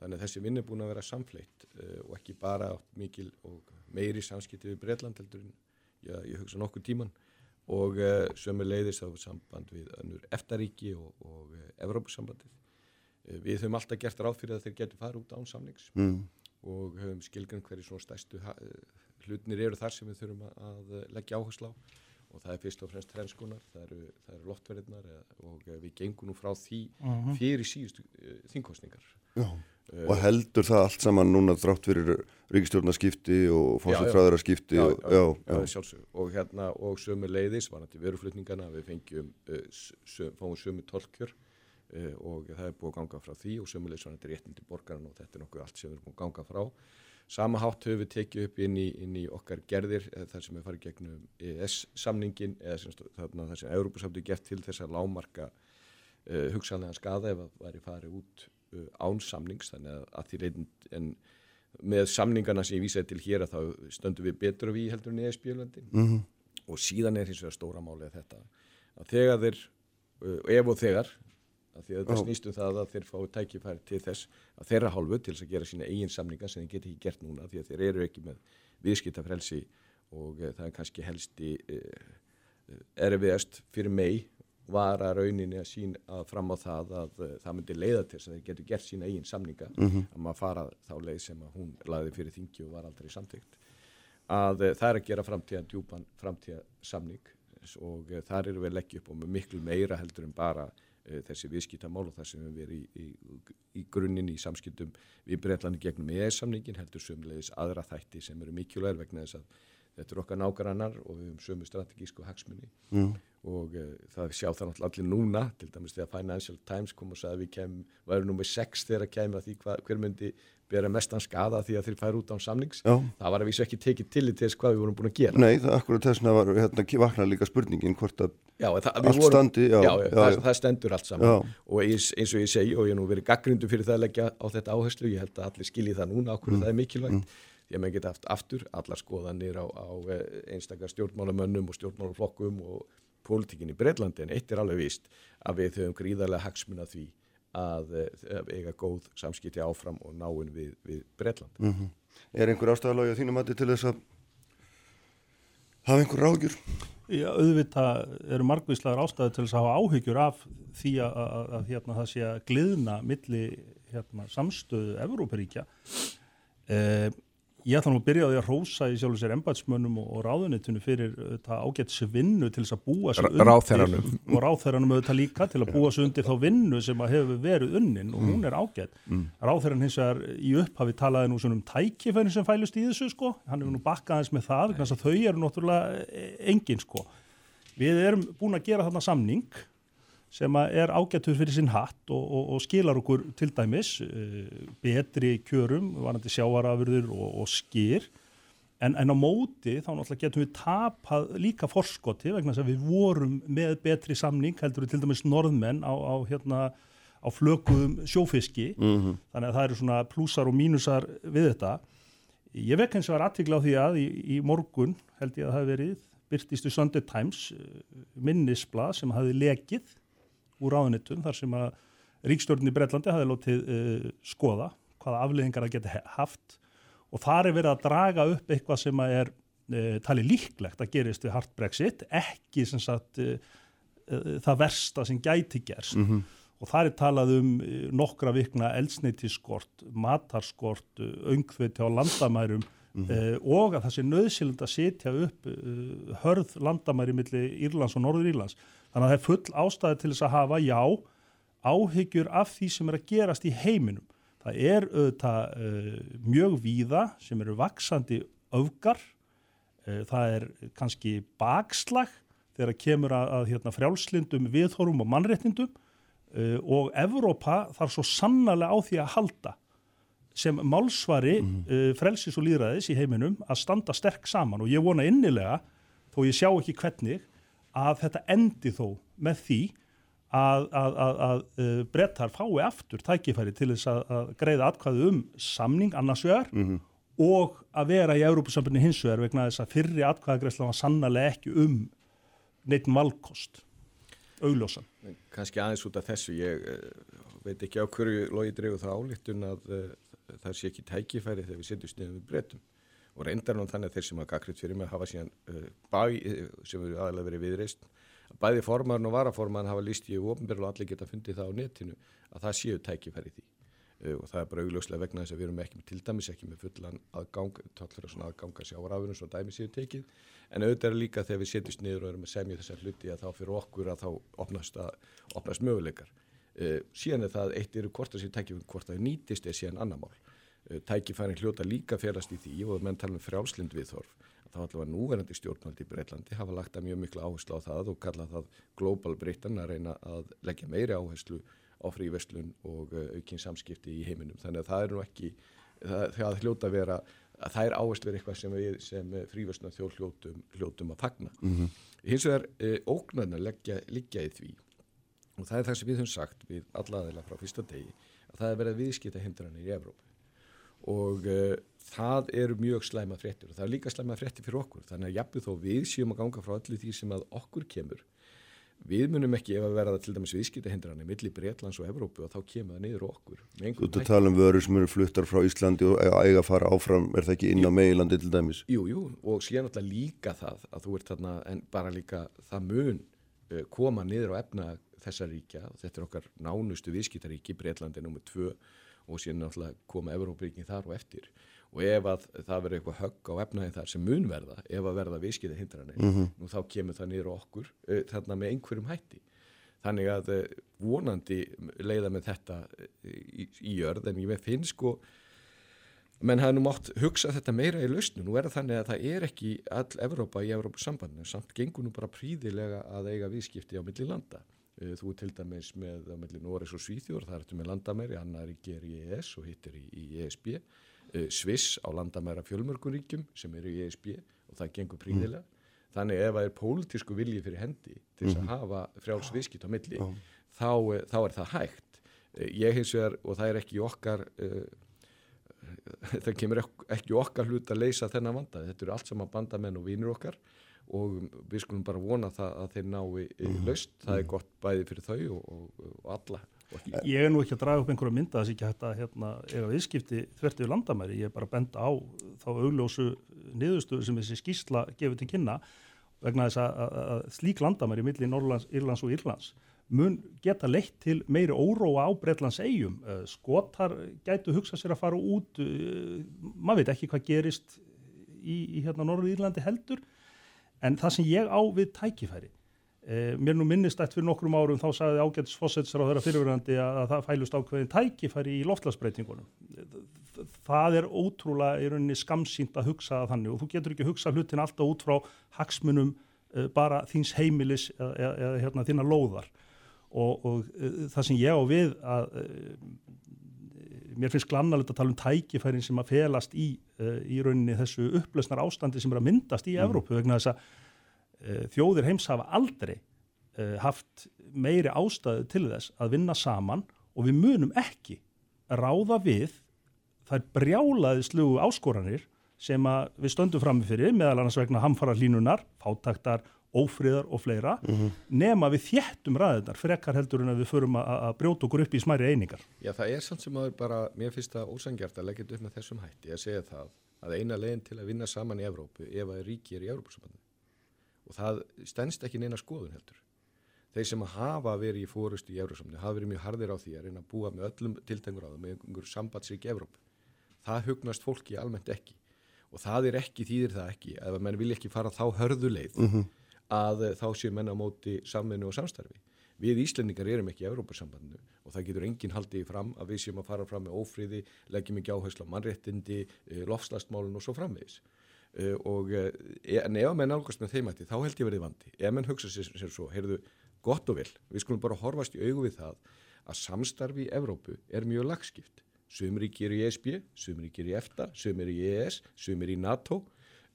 þannig að þessi vinnu er búin að vera samfleitt uh, og ekki bara mikil og meiri samskipti við Breitland heldur já, ég hugsa nokkur tíman og uh, sömu leiðis á samband við önnur eftaríki og, og Evrópusambandið. Uh, við höfum alltaf gert ráð fyrir að þeir getur farið út án samnings Mm. og höfum skilgrann hverju svona stærstu ha- eh, hlutinir eru þar sem við þurfum að, að leggja áherslu á og það er fyrst og fremst þrenskunar, það eru, eru loftverðirnar eh, og eh, við gengum nú frá því fyrir síðustu uh, þingkostningar. Já. Og heldur það allt saman núna þrátt fyrir ríkistjórnarskipti og fórsættfræðarskipti og, já, já, já. sjálfsög. Og hérna, og sömu leiðis, var nætti veruflutningana, við fengjum, uh, söm, fáum sömu tolkjör uh, og það er búið að ganga frá því og sömu leiðis var nætti réttindi borgaran og þetta er nokkuð allt sem við erum búið að ganga frá. Sama hátt höfum við tekið upp inn í, inn í okkar gerðir eh, þar sem við farið gegnum ES-samningin eða sem, þarna þar sem Európa-samtu geft til þess að lámarka uh, hugsanlega skada ef að væri farið út uh, án samnings þannig að, að því reynd en með samningarna sem ég vísaði til hér að þá stöndum við betur við heldur en ESB-löndin Mhm. og síðan er hins vegar stóra málið þetta að þegar þeir uh, ef og þegar að því að þetta snýst um það að þeir fái tækifæri til þess að þeirra hálfu til þess að gera sína eigin samninga sem þeir geti ekki gert núna því að þeir eru ekki með viðskiptafrelsi og uh, það er kannski helst í uh, erfiðast fyrir mei var að rauninni að sín að fram á það að það myndi leiða til þess að þeir getur gert sína eigin samninga að maður fara þá leið sem að hún laði fyrir þingi og var aldrei samtíkt að það er að gera framtíðan djúpan framtíða samning og þar eru við að leggja upp og miklu meira heldur en bara þessi viðskiptamál og það sem við verið í, í, í grunninn í samskiptum við breytlandi gegnum EES-samningin heldur sömulegis aðra þætti sem eru mikilvægir vegna þess að þetta er okkar nágrannar og við höfum sömu strategísku hagsmunni Mm. og uh, það sjá það náttúrulega allir núna til dæmis þegar Financial Times kom og sagði að við kem, værum nummer 6 þegar að kemur að því hva, hver myndi bera mestan skada því að þeir færu út án samnings. Já, það var að vísu ekki tekið til í þess hvað við vorum búin að gera. Nei, það akkurat þessna var hérna vakna líka spurningin hvort að já, það, við allt vorum, standi, já, já, já, það, það stendur allt saman. Og eins, eins og ég segi og ég nú verið gaggrindu fyrir það að leggja á þetta áherslu ég held að allir skilji það núna á hverju það er mikilvægt því að maður geta haft aftur allar skoðanir á, á eh, einstakar stjórnmálamönnum og stjórnmálaflokkum og pólitíkin í Breitlandi en eitt er alveg víst að við höfum gríðarlega hagsmuna því að, eh, að eiga góð samskipti áfram og náinn við, við Breitland Mhm. Er einhver ástæðalagi á þínum mati til þess að hafa einhver ráðgjur? Já, auðvitað eru margvíslegar ástæði til þess að hafa áhyggjur af því að, að, að hérna, það sé að gliðna milli hérna, samstöðu Evróparíkja. Eh, ég ætla nú að byrja á því að rósa í sjálfur sér embætsmönnum og, og ráðunitinu fyrir þetta ágætt vinnu til þess að búa sér Ra- ráðherranum. og ráðherranum auðvitað líka til að búa sér undir þá vinnu sem að hefur verið unnin og hún er ágætt. Mm. Ráðherran hins vegar í upphafi talaði nú svona um tækifærin sem fælust í þessu sko, hann hefur nú bakkað eins með það, þau eru náttúrulega e- engin sko. Við erum búin að gera þarna samning sem er ágættur fyrir sinn hatt og, og, og skilar okkur til dæmis uh, betri kjörum, varandi sjávarafurður og, og skýr en, en á móti þá náttúrulega getum við tapað líka forskoti vegna þess að við vorum með betri samning heldur við til dæmis norðmenn á, á, hérna, á flökuðum sjófiski. Mm þannig að það eru svona plúsar og mínusar við þetta. Ég vekk eins og var aðtikla á því að í, í morgun held ég að það hafi verið byrtist í Sunday Times uh, minnisblad sem hafi lekið úr ráðunittun þar sem að ríkstjórn í Breitlandi hafi lótið uh, skoða hvaða afleðingar það geti haft og þar er verið að draga upp eitthvað sem að er uh, talið líklegt að gerist við hard Brexit, ekki sem sagt uh, það versta sem gæti gerst -hmm. og þar er talað um eh, nokkra vikna eldsneitiskort, matarskort, öngþviti á landamærum eh, og að það sé nöðsilind að setja upp eh, hörð landamæri milli Írlands og Norður Írlands. Þannig að það er full ástæði til þess að hafa, já, áhyggjur af því sem er að gerast í heiminum. Það er auðvitað eh, mjög víða sem eru vaksandi öfgar, eh, það er kannski bakslag þegar kemur að, að hérna, frjálslindum viðhorfum og mannréttindum. Uh, og Evrópa þarf svo sannarlega á því að halda sem málsvari uh, frelsis og líðræðis í heiminum að standa sterk saman. Og ég vona innilega, þó ég sjá ekki hvernig, að þetta endi þó með því að, að, að, að uh, brettar fái aftur tækifæri til þess að, að greiða atkvæðu um samning annars vegar og að vera í Európusambunni hins vegar vegna þess að fyrri atkvæðagreisla var sannarlega ekki um neitt valkost. Augljósan. kannski aðeins út af þessu ég uh, veit ekki á hverju logi dregur það álittun að uh, það sé ekki tækifæri þegar við setjum sniðum við breytum og reyndar nú þannig að þeir sem hafa gaggriðt fyrir mig hafa síðan uh, bæ, uh, sem eru aðalega verið viðreist bæði formarn og varaformarn hafa líst í ofnbyrlu og allir geta fundið það á netinu að það séu tækifæri því. Uh, og það er bara augljóslega vegna þess að við erum ekki með til dæmis ekki með fullan aðgang tollur og svona aðganga sjávarafurinn svo dæmi séu tekið. En auðvitað er líka þegar við setjumst niður og erum að semja þessar hluti að þá fyrir okkur að þá opnast, að, opnast möguleikar. Uh, síðan er það eitt eru hvort það sé tækifæri hvort það nýtist er síðan annar mál uh, tækifærin hljóta líka félast í því og menn tala um frjálslind viðþorf að þá allavega núverandi stjórnvaldi í Breitlandi hafa lagt að mjög mikla áherslu á það og kalla það global Britain að reyna að leggja meiri áherslu á fríverslun og uh, aukinn samskipti í heiminum. Þannig að það er nú ekki það, það hljóta að vera að það er áherslu verið eitthvað sem við sem fríverslun þjóð hljótum, hljótum að fagna. Mhm. hins vegar uh, ógnarna leggja, í því og það er það sem við höfum sagt við alla aðeila frá fyrsta degi að það er verið að viðskita hindranir í Evrópu og uh, það eru mjög slæma fréttir og það er líka slæma fréttir fyrir okkur. Þannig að jafnveg þó við séum að ganga frá öllu því sem að okkur kemur við munum ekki ef að verða til dæmis viðskita hindranir milli Breitlands og Evrópu og þá kemur það niður okkur Þú ert að tala um vörur sem eru fluttar frá Íslandi og eiga að fara áfram, er það ekki inn á meilandi til dæmis? Jú, jú, og síðan alltaf líka það að þú ert þarna, en bara líka það mun uh, koma niður á efna þessa ríkja, og þetta er okkar nánustu viðskiptaríki, Breitlandi nummer tvö og síðan alltaf koma Evróparíkin þar og eftir. Og ef að það verður eitthvað högg á efnaði þar sem mun verða, ef að verða viðskipta hindranir, nú þá kemur það á okkur uh, þarna með einhverjum hætti. Þannig að uh, vonandi leiða með þetta uh, í, í jörð, en ég finn sko menn hafði nú mátt hugsa þetta meira í lausnu, nú er það þannig að það er ekki all Evrópa í Evrópa sambandinu samt gengur nú bara príðilega að eiga viðskipti á milli landa. Eh, þú er til dæmis með á milli Noregs og Svíþjór, það ertu með landamæri annar ekki er í EES og hitt er í, í ESB Eh, Sviss á landamæra fjölmörguríkjum sem eru í ESB og það gengur príðilega þannig ef það er pólitísku vilji fyrir hendi til þess að hafa frjáls viðskipt á milli þá, eh, þá er það hægt. Eh, ég hins vegar, og það er ekki okkar uh, það kemur ek- ekki okkar hlut að leysa þennan vanda, þetta eru allt saman bandamenn og vinir okkar og við skulum bara vona það að þeir nái mm. laust, það er gott bæði fyrir þau og, og, og alla og Ég er nú ekki að draga upp einhverja mynda þess ekki hægt að hérna, eiga viðskipti þvert yfir landamæri, ég er bara að benda á þá augljósu niðurstöðu sem þessi skýrsla gefur til kynna vegna þess að, að, að slík landamæri milli Norrlands, Írlands og Írlands mun geta leitt til meiri óróa á Breitlands eigum. Skotar gætu hugsa sér að fara út, uh, maður veit ekki hvað gerist í, í hérna Norður Írlandi heldur, en það sem ég á við tækifæri Eh, mér nú minnist eftir nokkrum árum þá sagði ágætis fósetsar á þeirra fyrirverandi að, að það fælust ákveðin tækifæri í loftlagsbreytingunum. Það er ótrúlega í rauninni skamsýnt að hugsa það þannig og þú getur ekki hugsa hlutin alltaf út frá hagsmunum uh, bara þíns heimilis eða, hérna, þína lóðar og, og uh, það sem ég á við að uh, mér finnst glannalegt að tala um tækifærin sem að felast í, uh, í rauninni þessu upplösnar ástandi sem er að myndast í Evrópu vegna þess að uh, þjóðir heims hafa aldrei uh, haft meiri ástæðu til þess að vinna saman og við munum ekki ráða við þær brjálaðislugu áskoranir sem við stöndum framifyrir meðal annars vegna hamfara hlínunar, fátaktar, ófriðar og fleira nema við þéttum ræðunar frekar heldur en að við förum að, að brjóta okkur upp í smæri einingar. Já, það er samt sem aður bara, mér finnst það ósangjart að leggja þetta upp með þessum hætti að segja það að eina leginn til að vinna saman í Evrópu ef að ríki er í Evrópusambandi og það stendst ekki neina skoðun heldur. Þeir sem hafa verið í fórustu í Evrópusambandi hafa verið mjög harðir á því að reyna að búa með öllum tiltengur á það með einhverju sambandsrík Evrópu. Það hugnast fólki almennt ekki og það er ekki, þýðir það ekki ef að menn vilja ekki fara þá hörðuleið að eh, þá séu menn á móti samvinnu og samstarfi. Við Íslendingar erum ekki í Evrópussambandinu og það getur enginn haldið í fram að við séum að fara fram með ófriði, leggjum ekki áherslu á mannréttindi, lofslagsmálun og svo framvegis. Uh, og, en ef menn nálgast með þeim ætti þá held ég verið vandi. Ef menn hugsa sér, sér svo, heyrðu, gott og vel, við skulum bara horfast í augu við það að samstarfi í Evrópu er mjög lagskipt. Sumríki eru í ESB, sumríki eru í EFTA, sumir í EES, sumir í NATO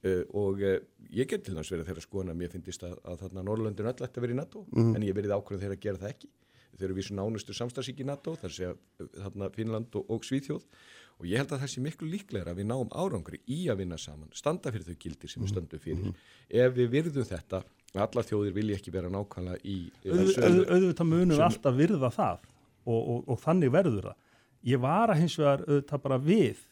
Uh, og uh, ég get til þess verið þeirra skoðan að mér finnist að, að þarna Norrlöndin öll ætti að vera í NATO en ég verið ákveð þeirra að gera það ekki. Þeir eru vísu nánustu samstagsík í NATO þar sé uh, þarna Finnland og, og Svíþjóð. Og ég held að það sé miklu líklegra að við náum árangri í að vinna saman standa fyrir þau gildir sem við stöndum fyrir ef við virðum þetta allar þjóðir vilja ekki vera nákvæmlega í Auð, auð, auðvitað munum við alltaf virða það og, og, og þannig verður það. Ég var að hins vegar auðvitað bara við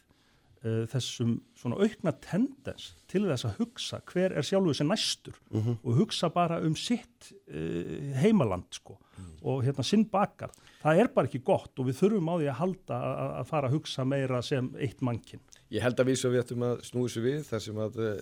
uh, þessum svona aukna tendens til þess að hugsa hver er sjálfuð sem næstur og hugsa bara um sitt uh, heimaland sko og hérna sinn bakar. Það er bara ekki gott og við þurfum á því að halda að, að fara að hugsa meira sem eitt mannkinn. Ég held að við svo við ættum að snúi svo við þar sem að uh,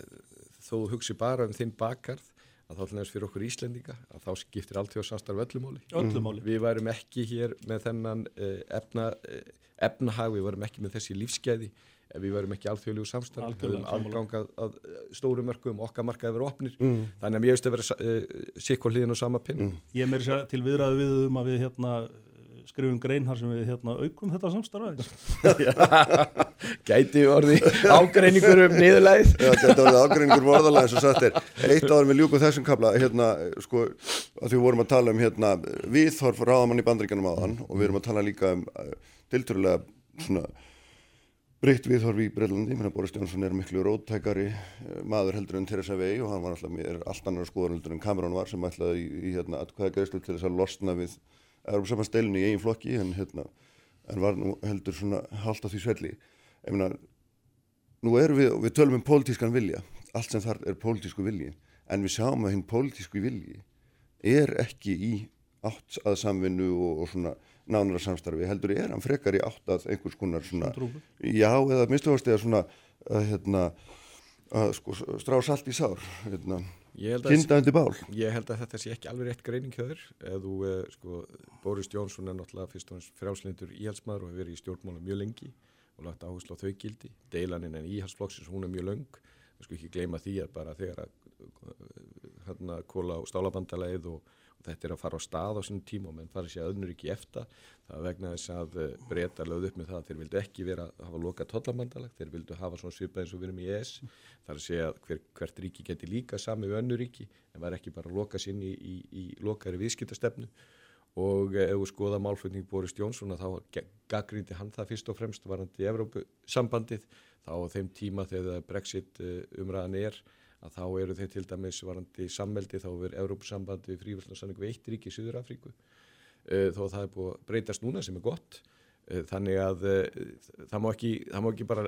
þó hugsi bara um þinn bakarð að þá hlunast fyrir okkur Íslendinga að þá skiptir allt hjá samstarf öllumáli. Öllumáli. Við værum ekki hér með þennan uh, efna, uh, efnahag, við værum ekki með þessi lífsgæði ef við værum ekki alþjóðlegu samstarf, við höfum algang að, stóru mörgum, okkar markaði verið opnir, þannig að mér veist að vera uh, sikk og hliðin og sama pinn. Ég er meira að segja til viðræðu við um að við hérna skrifum grein þar sem við hérna aukum þetta samstarfa. Gæti orði ágreiningur um niðurlæð. Já, þetta var ágreiningur vorðalega eins og sagt er eitt áður með ljúku þessum kapla hérna, sko, að því við vorum að tala um hérna, viðhorf ráðamann í bandringanum áðan og við erum að tala líka um uh, tiltörulega svona breytt viðhorf í Breitlandi, mér Boris Jónsson er miklu róttækari uh, maður heldur en Theresa May og hann var alltaf mér allt annar skoðan heldur en Cameron var sem ætlaði í, í hérna, atkvæða gæðslu til þess að losna við Európa stelinu í eigin flokki en hérna, en var nú heldur svona haldt á því svelli. Ég meina, nú erum við, við tölum um pólitískan vilja, allt sem þar er pólitísku vilji, en við sjáum að hinn pólitísku vilji er ekki í átt að samvinnu og, og svona nánara samstarfi, heldur er hann frekar í átt að einhvers konar svona, Trúbu. já, eða minnstugast eða svona að, hérna, að sko, strá salt í sár, hérna, Ég kinda undir bál. Ég held að þetta sé ekki alveg rétt greining þér eða þú, eh, sko, Boris Jónsson er náttúrulega fyrst og næst frjálslindur íhalsmaður og hefur verið í stjórnmála mjög lengi og lagt áherslu á þau gildi. Deilaninn en íhalsflokksins, hún er mjög laung. Það sko ekki gleyma því að bara þegar að hérna kóla á stálabandaleið og þetta er að fara á stað á sínum tíma og menn fara sér öðnur ekki eftir. Það vegna þess að uh, breyta lögð upp með það þeir vildu ekki vera að hafa loka tollabandalag þeir vildu hafa svona svipað eins og við erum í ES þar að segja að hver, hvert ríki geti líka sami við önnur ríki en var ekki bara að loka sín í, í, í lokari viðskiptastefnu. Og ef við skoða málflutning Boris Jónsson þá gaggrindi hann það fyrst og fremst varandi Evrópusambandið. Þá á þeim tíma þegar Brexit umræðan er að þá eru þeir til dæmis varandi sammeldi þá verður Európusambandi við eitt ríki í Suður Afríku uh, þó það er búið að breytast núna sem er gott uh, þannig að uh, það, má ekki, það má ekki bara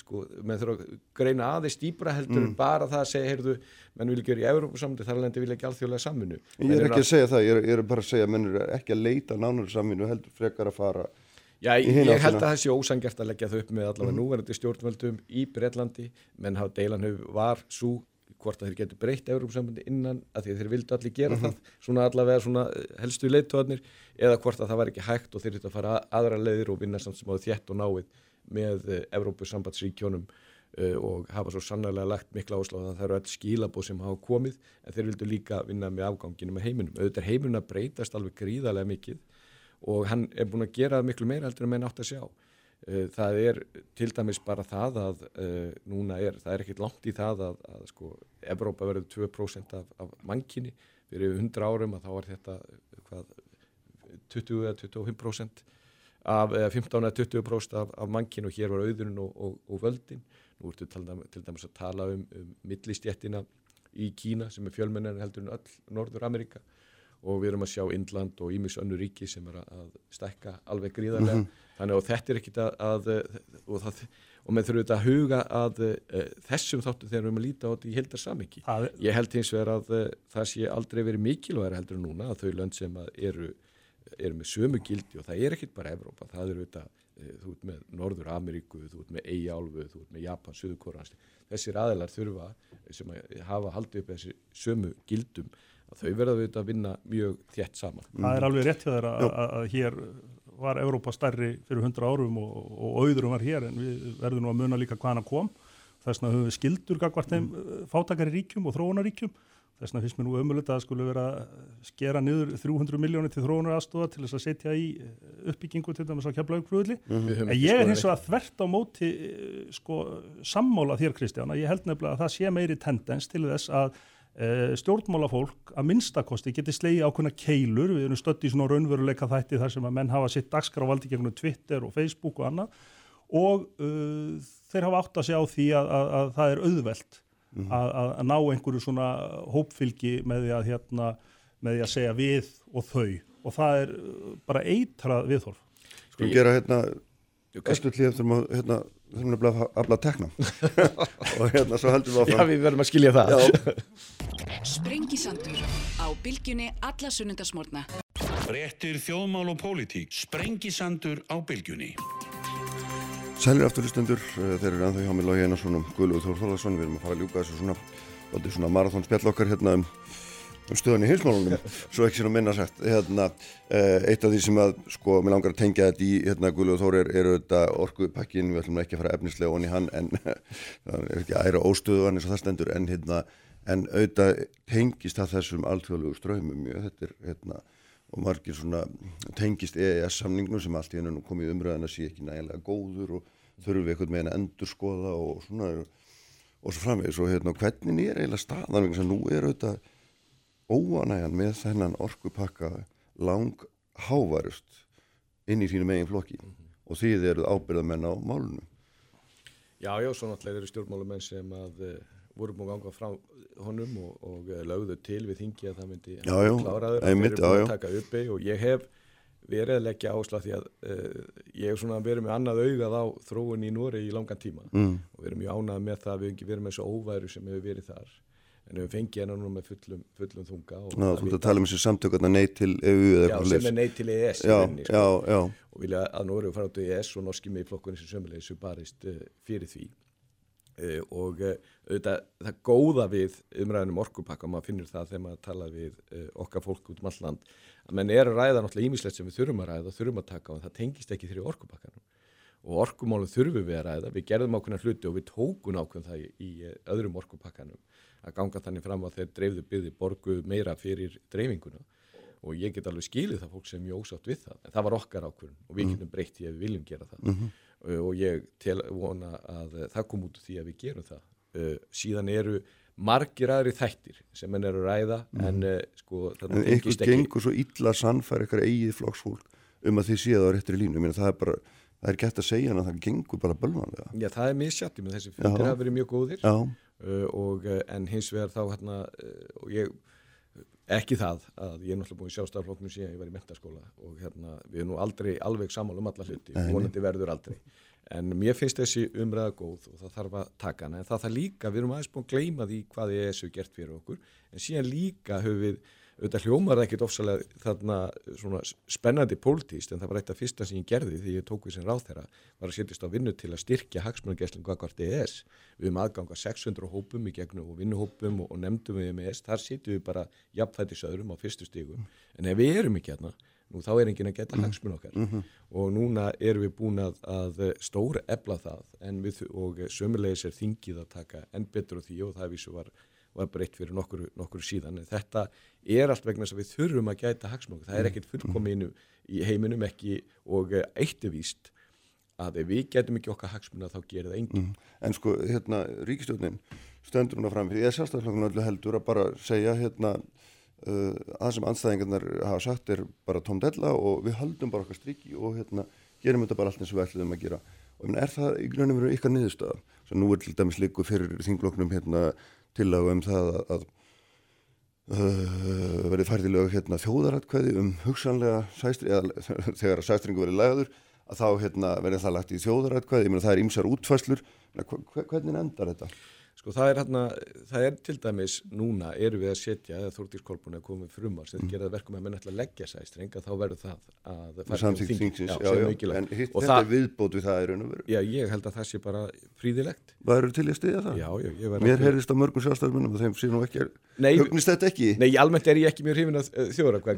sko, menn þurfa að greina aðeins dýbra heldur mm. bara það að segja, heyrðu menn vil ekki vera í Európusambandi, þar lendi vilja ekki alþjóðlega samvinnu. Ég er ekki að segja það, ég er, ég er bara að segja menn er ekki að leita nánari samvinnu heldur frekar að fara Já, ég held að það sé ósangjart að leggja þau upp með allavega mm. núverandi stjórnvöldum í Breitlandi, menn hafa deilanhau var svo hvort að þeir getur breytt Európsambandi innan að að þeir vildu allir gera mm -hmm. það, svona allavega svona eh, helstu leittóðanir, eða hvort að það var ekki hægt og þeir þurftu að fara aðra leiðir og vinna samt sem áður þjætt og náið með Európusambandsríkjónum uh, eh, og hafa svo sannarlega lagt mikla áslá að það eru öll skílabóð sem hafa komið en þeir vildu líka vinna með afganginu með heiminum. Auðvitað heiminum að breytast alveg gríðarlega mikið og hann er búin að gera miklu meira heldur en menn átt að sjá. Eh, það er til dæmis bara það að uh, núna er, það er ekkert langt í það að, að sko, Evrópa verður 2% af, af mankinni, fyrir 100 árum að þá er þetta hvað, 20-25% af, eða 15-20% af, af mankinni og hér var auðurinn og, og, og völdin. Nú ertu til dæmis, að tala um, um millistjettina í Kína sem er fjölmennar heldur en öll Norður Amerika og við erum að sjá Indland og Ímis önnu ríki sem er að stekka alveg gríðarlega mm -hmm. þannig að þetta er ekkit að, að og, það, og með þurfum þetta að huga að uh, þessum þáttu þegar við erum að líta á þetta í heldar samiki. Ég held hins vegar að uh, það sé aldrei verið mikilvægur heldur núna að þau lönd sem eru, eru með sömu gildi og það er ekkit bara Evrópa, það eru þetta uh, þú ert með Norður Ameríku, þú ert með Eyjálfu, þú ert með Japan, Suðurkóranst þessir aðelar þurfa sem að hafa haldið upp þessi sömu gildum þau verða auðvitað að vinna mjög þjætt saman. Það er alveg rétt hjá þeirra að, að hér var Európa stærri fyrir 100 árum og, og auðurum var hér en við verðum nú að muna líka hvaðan að kom. Þess vegna höfum við skildur gagvart þeim mm. fátakari ríkjum og þróunaríkjum. Þess vegna finnst mér nú ömulegt að það skulle vera skera niður 300 miljónir til þróunar aðstofa til þess að setja í uppbyggingu til dæmis á keflaugflöðli. Mm -hmm. En ég er hins vegar þvert á móti sko, sammála þér Kristján að ég held nefnilega að það sé meiri tendens til þess að Eh, stjórnmálafólk að minnstakosti geti slegi ákveðna keilur, við erum stötti í svona raunveruleika þætti þar sem að menn hafa sitt dagskrávaldi gegnum Twitter og Facebook og annað og uh, þeir hafa átt að segja á því að, að, að það er auðvelt mm -hmm. að, að ná einhverju svona hópfylgi með því að hérna, með því að segja við og þau og það er uh, bara eitrað viðhorf. Skulum gera hérna, eftir hlýðum þurfum að hérna þurfum að afla að tekna. Og hérna svo heldur við áfram. Já við verðum að skilja það. Sprengisandur á bylgjunni alla sunnundasmórna Réttir þjóðmál og pólitík. Sprengisandur á bylgjunni. Sælir afturlistendur eh, þeir eru anþá hjá mig Lógi Einarsson og Guðlúð Þór Þólarsson við erum að fara að ljúka þessu svona, svona marathónspjall okkar hérna um um stöðan í heimsmálunum, svo ekki sér að minna sagt. Hérna, eh, eitt af því sem að sko, mér langar að tengja þetta í hérna Guðlúð Þóri er, er auðvitað orkupakkin við ætlum ekki að fara efnislega onni hann en það er ekki æra óstöðuðan eins og það stendur en hérna, en auðvitað tengist það þessum alltfjörlegu ströymum þetta er hérna og margir svona tengist EES samningnum sem allt í ennum komið umröðan að sé ekki nægilega góður og þurfum við eitthvað með henn að endur skoða og svona og svo framvegis. Og hérna hvernig er eiginlega staðan sem nú er auðvitað óanægjan með þennan orkupakka lang hávarust inn í sínum eigin flokki mm -hmm. og því þeir eru ábyrðamenn á málunum. Já, já, svo náttúrulega eru stjórnmálumenn sem að uh, voru búin að ganga frá honum og, og uh, lögðu til við þingi að það myndi kláraður að þeir eru búin að taka uppi og ég hef verið að leggja ásla því að uh, ég hef svona verið með annað augað á þróun í Núri í langan tíma mm. og verið mjög ánað með það að við hefum verið með svo óværu sem hefur verið þar en við fengið hennar nú með fullum, fullum þunga Ná, þú ert að tala um þessi samtökurna ney til EU Já, sem er ney til EES já, venni, sko. já, já. og vilja að Nóri fara át á EES og norski með flokkurinn sem sömulegis barist uh, fyrir því. Uh, og uh, auðvitað það góða við umræðinum orkupakka og maður finnir það þegar maður tala við okkar fólk út um all land að menn er að ræða náttúrulega ímislegt sem við þurfum að ræða og þurfum að taka og það tengist ekki þrjá orkupakkanum. Og orkumálum þurfum við að ræða, við gerðum ákveðna hluti og við tókun ákveðn það í, í öðrum orkupakkanum að ganga þannig fram að þeir dreifðu byggði borgu meira fyrir dreifinguna og ég get alveg skilið það fólk sem mjög ósátt við það en það var okkar ákveðin og við mhm. getum breytt í að við viljum gera það mm -hmm. og ég tel vona að það kom út því að við gerum það uh, síðan eru margir aðri þættir sem henn eru að ræða mm. en uh, sko en einhvers gengur svo illa sannfæri eitthvað eigið flokksfólk um að þið séu það á réttri línu Mér, það er bara það er gætt að segja hann að það gengur bara bölvanlega. Já, það er misjætti með þessi fundir hafa verið mjög góðir uh, og, en hins vegar þá hérna, uh, og ég ekki það að ég er náttúrulega búin í sjálfstafloknum síðan ég var í mentaskóla og hérna við erum nú aldrei alveg saman um alla hluti og vonandi verður aldrei. En mér finnst þessi umræða góð og það þarf að taka hana. En það þarf líka, við erum aðeins búin að gleima því hvað þessu gert fyrir okkur en síðan líka höfum við auðvitað hljómar ekkert ofsalega þarna svona spennandi pólitíst en það var eitt af fyrsta sem ég gerði því ég tók við sem ráð þeirra var að setjast á vinnu til að styrkja hagsmunargesslum hvað hvort EES við höfum aðganga 600 hópum í gegnum og vinnuhópum og, og nefndum við MES þar setjum við bara jafnfættis öðrum á fyrstu stígum en ef við erum ekki hérna nú þá er engin að geta hagsmun okkar. Mm -hmm. og núna erum við búin að, að stóra ebla það við, og sömulegis er þingið að taka enn betur á því og það vísu var var breytt fyrir nokkur, nokkur síðan. En þetta er allt vegna sem við þurfum að gæta hagsmók, það er ekkert fullkominu í heiminum ekki og eh, eittuvíst að ef við getum ekki okkar hagsmuna þá gerir það engin. Mm. En sko, hérna, ríkistjónin stöndur hún að framfyrir, ég er sérstaklega öllu heldur að bara segja hérna uh, að sem anstæðingarnar hafa sagt er bara tómdella og við haldum bara okkar striki og hérna gerum þetta bara allt eins og við ætlum að gera. Og er það í grunum ykkar niðurstöða sem nú er til dæmis líku fyrir þingloknum hérna tillagu um það að, að uh, verið færðilega hérna, þjóðaratkvæði um hugsanlega sæstri, eða þegar sæstringu verið lagður að þá hérna, verið það lagt í þjóðaratkvæði, ég meina það er ýmsar útfæslur, hvernig endar þetta? Sko það er, hérna, það er til dæmis núna eru við að setja, eða Þórtís Kolbún er komið frumar sem mm. geraði verkum að menn ætla að leggja sæstrenga þá verður það að Samþýtt þingsins, já, já, já, en hitt, þetta það, viðbót við það er raun og veru. Já, ég held að það sé bara fríðilegt. Hvað eru til að stiðja það? Já, já, ég verður. Mér heyrðist á mörgum sjálfstafnum og þeim sé nú ekki, hugnist þetta ekki? Nei, almennt er ég ekki mjög hrifin að uh, þjóra hvað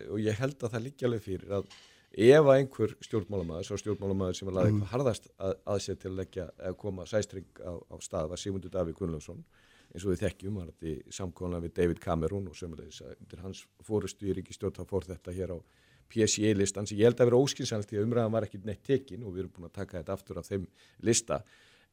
er er og ég held að það líkja alveg fyrir að ef að einhver stjórnmálamæður, svo stjórnmálamæður sem var laðið mm. harðast að, að sér til að leggja að koma sæstring á, á stað var Sigmundur Davík Gunnlaugsson eins og við þekkjum, var þetta í samkóna við David Cameron og sömulegis að undir hans fórustu í ríkistjórn þá fór þetta hér á PSI listan sem ég held að vera óskynsannast því að umræðan var ekki neitt tekin og við erum búin að taka þetta aftur af þeim lista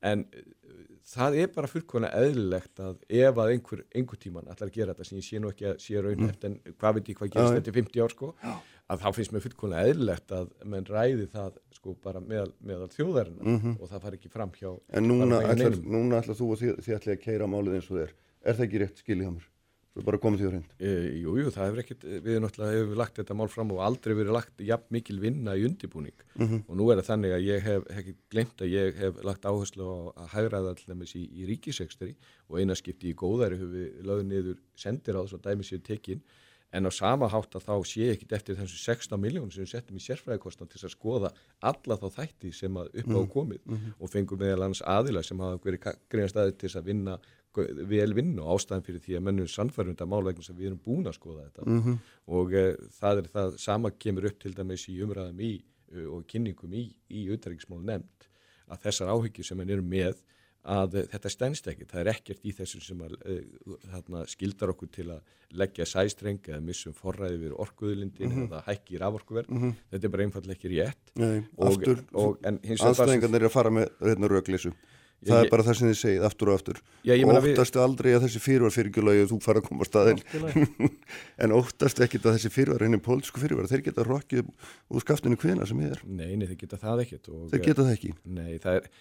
en uh, það er bara fullkona eðlilegt að ef að einhver, einhver tíman ætlar að gera þetta sem ég sé nú ekki að sé raunhæft mm. en hvað veit ég hvað gerist þetta í 50 ár sko Já. að þá finnst mér fullkona eðlilegt að menn ræði það sko bara meðal, meðal þjóðarinn mm -hmm. og það far ekki fram hjá En núna ætlar, þú og þið, þið ætlar að keira málið eins og þér er það ekki rétt skil í hamur? Svo bara komið því á reynd. E, jú, jú, það hefur ekkert, við náttúrulega hefur lagt þetta mál fram og aldrei verið lagt jafn mikil vinna í undibúning mm -hmm. og nú er það þannig að ég hef ekki glemt að ég hef lagt áherslu á að hægraða allir í, í ríkisegstari og einaskipti í góðæri hefur við lögðið niður sendir á þess að dæmi sér tekinn en á sama hátt að þá sé ekki eftir þessu 16 miljónum sem við settum í sérfræðikostan til að skoða alla þá þætti sem upp á mhm. komið mm -hmm. og fengum meðal annars aðila sem hafa verið greinast aðeins til að vinna vel vinn og ástæðan fyrir því að mennum sannfærunda málægum sem við erum búin að skoða þetta mm -hmm. og e, það er það sama kemur upp til dæmis í umræðum í uh, og kynningum í, í auðværiksmál nefnd að þessar áhyggjur sem við erum með að uh, þetta stennst ekki, það er ekkert í þessu sem að, þarna, skildar okkur til að leggja sæstreng eða missum forræði við orkuðlindin mm -hmm. eða hækki raforkuverð, mm -hmm. þetta er bara einfallega ekki rétt Nei, og, aftur, og, aðstæðingarnir er að fara með hérna röglísu það er bara það sem þið segið aftur og aftur. Já, og óttastu við... aldrei að þessi fyrirvar fyrirgjulagi þú fara að koma á staðin en óttastu ekkit að þessi fyrirvar henni pólsku fyrirvar, þeir geta rokkið úr skaftinu hvena sem ég er. Nei, nei þeir geta það ekkit og, Þeir geta það ekki. Nei, það er,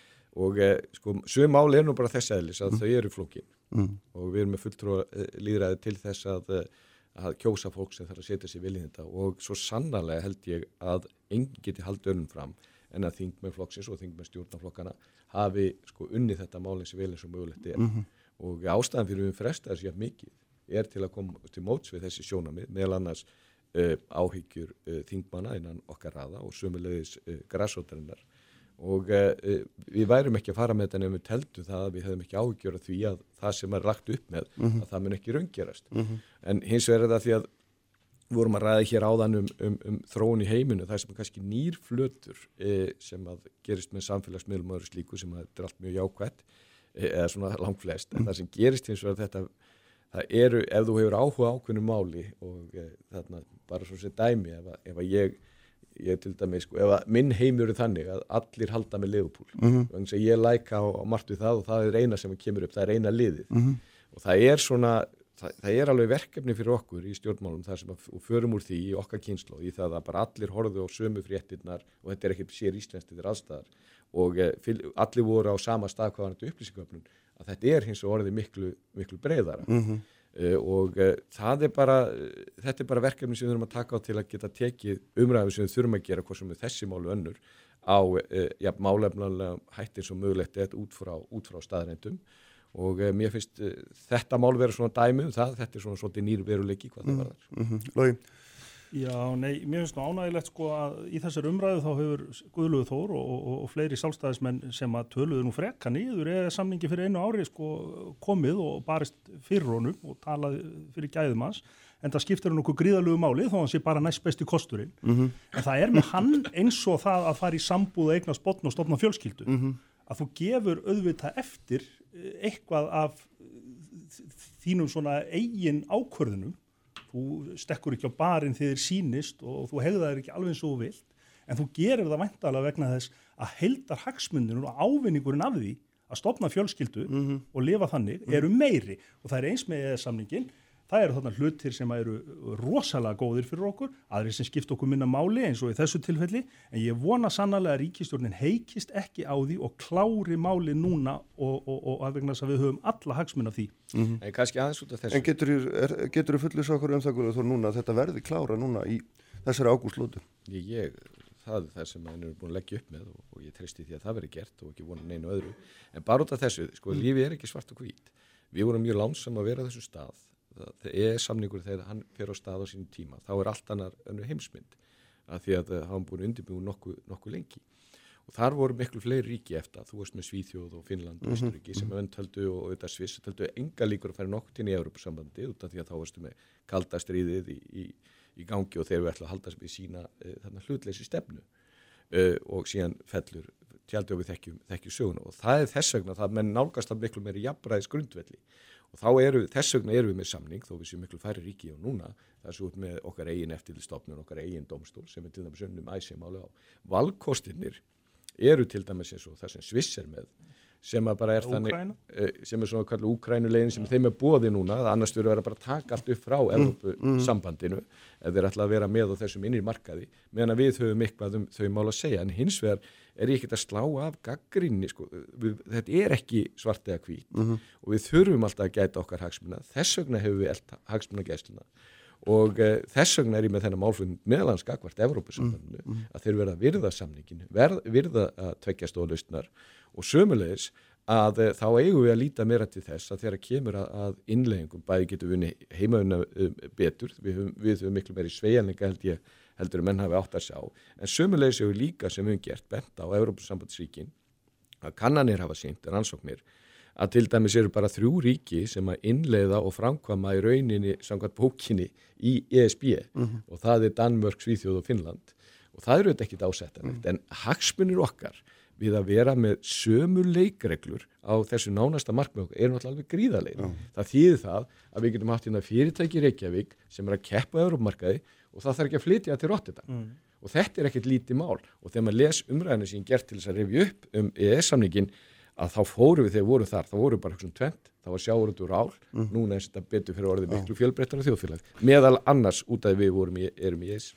og eh, sko, sögum máli er nú bara þess aðlis að mm. þau eru flókin. Mm. og við erum með fulltrú eh, líðræði til þess að, eh, að kjósa fólk sem þarf að setja sér viljið þetta. Og svo sannarlega held ég að enginn geti haldið önum fram en að þingmenn flokksins og þingmenn stjórnaflokkana hafi sko unni þetta málins vel eins og mögulegt er mm -hmm. og ástæðan fyrir við fresta þessi að mikið er til að koma til móts við þessi sjónamið meðal annars uh, áhyggjur uh, þingmanna innan okkar raða og sömulegis uh, græsótarinnar og við værum ekki að fara með þetta nefnum við teldu það að við hefðum ekki ágjörða því að það sem er lagt upp með mm -hmm. að það mun ekki raunggerast mm -hmm. en hins vegar er það því að við vorum að ræða hér áðan um, um, um þróun í heiminu, það sem er kannski nýrflötur eh, sem að gerist með samfélagsmiðlum og öðru slíku sem að þetta er allt mjög jákvætt eh, eða svona langt flest, en mm. það sem gerist hins vegar þetta, það eru, ef þú hefur áhuga ákveðinu máli og eh, þarna bara svo sem dæmi, ef að, ef að ég ég til dæmi, sko, ef að minn heimur er þannig að allir halda með liðupúl mm -hmm. þannig að ég læka á, á margt við það og það er eina sem kemur upp, það er eina liðið mm -hmm. og það er svona það, það er alveg verkefni fyrir okkur í stjórnmálum þar sem að förum úr því í okkar kynslu í það að bara allir horfðu á sömu fréttinnar og þetta er ekki sér íslenskt þetta er allstaðar og eh, allir voru á sama stað hvað var þetta upplýsingöfnun að þetta er hins og orðið miklu, miklu breyðara mm -hmm. uh, og uh, það er bara þetta er bara verkefni sem við þurfum að taka á til að geta tekið umræðu sem við þurfum að gera hvað sem við þessi málu önnur á uh, ja, málefnulega hættir sem mögulegt er út frá, frá staðrændum og uh, mér finnst uh, þetta mál vera svona dæmi um það, þetta er svona svolítið nýrveruleiki hvað mm, það var þar. Mm -hmm. Lógi? Já, nei, mér finnst það ánægilegt sko að í þessar umræðu þá hefur Guðluður Þór og, og, og fleiri sálstæðismenn sem að töluðu nú frekka nýður eða samningi fyrir einu ári sko komið og barist fyrir honum og talaði fyrir gæðum hans en það skiptir hann okkur gríðalögu máli þó að hann sé bara næst besti kosturinn mm -hmm. en það er með hann eins og það að fara í sambúð eigna spotn og stopna fjölskyldu mm -hmm. Að þú gefur auðvitað eftir eitthvað af þínum svona eigin ákvörðunum. Þú stekkur ekki á barinn þegar sínist og þú hegðaðir ekki alveg eins og vilt en þú gerir það væntalega vegna þess að heldar hagsmundinu og ávinningurinn af því að stopna fjölskyldu mm -hmm. og lifa þannig eru meiri. Og það er eins með samningin Það eru þarna hlutir sem eru rosalega góðir fyrir okkur, aðri sem skipt okkur minna máli eins og í þessu tilfelli, en ég vona sannlega að ríkistjórnin heikist ekki á því og klári máli núna og, og, og að vegna þess að við höfum alla hagsmunna því. Mm -hmm. En kannski aðeins út af þessu. En getur þú fullið svo okkur um það þá núna að þetta verði klára núna í þessari ágústlótu? Ég, ég, það er það sem maður er búin að leggja upp með og, og ég treysti því að það veri gert og ekki vona neinu öðru. En bara út af þessu, sko, mm. lífi er ekki svart og hvít. Við vorum mjög lánsam að vera þessu stað er samningur þegar hann fer á stað á sínum tíma þá er allt annar önnu heimsmynd að því að það hafa búin undirbúið nokkuð nokku lengi. Og þar voru miklu fleiri ríki eftir þú veist með Svíþjóð og Finnland og Ísturíki mm -hmm. sem öndhaldu og auðvitað Sviss töldu enga líkur að færa nokkur til í Európa-sambandi út af því að þá varstu með kaldastriðið í, í, í gangi og þeir eru ætla að halda sem við sína uh, þarna hlutleysi stefnu. Uh, og síðan fellur tjaldið og við þekkjum, þekkjum söguna og það er þess vegna það menn nálgast að miklu meiri jafnbræðis grundvelli og þá eru, þess vegna eru við með samning þó við séum miklu færri ríki og núna það er svo út með okkar eigin eftirlistofnun okkar eigin domstól sem er til dæmis önnum æsum álega á. Valkostinir eru til dæmis eins og það sem Sviss er með sem að bara er þannig uh, sem er svona kallu Úkrænulegin sem ja. þeim er bóði núna, það annars verður að bara taka allt upp frá mm, Evrópu-sambandinu mm. ef þeir ætla að vera með á þessum innir markaði meðan að við höfum eitthvað um þau mál að segja en hins vegar er ég ekkert að slá af gaggrinni, sko, við, þetta er ekki svart eða hvít mm -hmm. og við þurfum alltaf að gæta okkar hagsmuna, þess vegna hefur við hagsmuna gæsluna og uh, þess vegna er ég með þennan málflöfn meðalans gagvart Evrópusambandinu mm -hmm. að þeir verða að virða samningin, verð, virða að tvekja stóðlaustnar og sömulegis að uh, þá eigum við að líta meira til þess að þeirra kemur að, að innleggingum bæði getur við heimauna um, betur, við höfum miklu meiri sveianleika held ég heldur að menn hafi átt að sjá en sömulegis hefur líka sem við hefum gert bent á Európa-sambandsríkin að kannanir hafa sínt, rannsóknir að til dæmis eru bara þrjú ríki sem að innleiða og framkvama í rauninni samkvæmt bókinni í ESB mm -hmm. og það er Danmörk, Svíþjóð og Finnland og það eru þetta ekkit ásettanlegt mm -hmm. en hagsmunir okkar við að vera með sömu leikreglur á þessu nánasta markmið er náttúrulega alveg gríðarlega. Mm. Það þýðir það að við getum haft hérna fyrirtæki Reykjavík sem er að keppa á Európmarkaði og það þarf ekki að flytja til Rotterdam. Mm. og þetta er ekkert lítið mál. Og þegar maður les umræðinu sem gert til þess að revja upp um EES-samningin að þá fóru við þegar voru þar, þá voru bara svona tvent, þá var sjáurundur ál, mm. núna er þetta betur fyrir orðið miklu fjölbreyttar og þjóðfélag, meðal annars út af við vorum í, erum í EES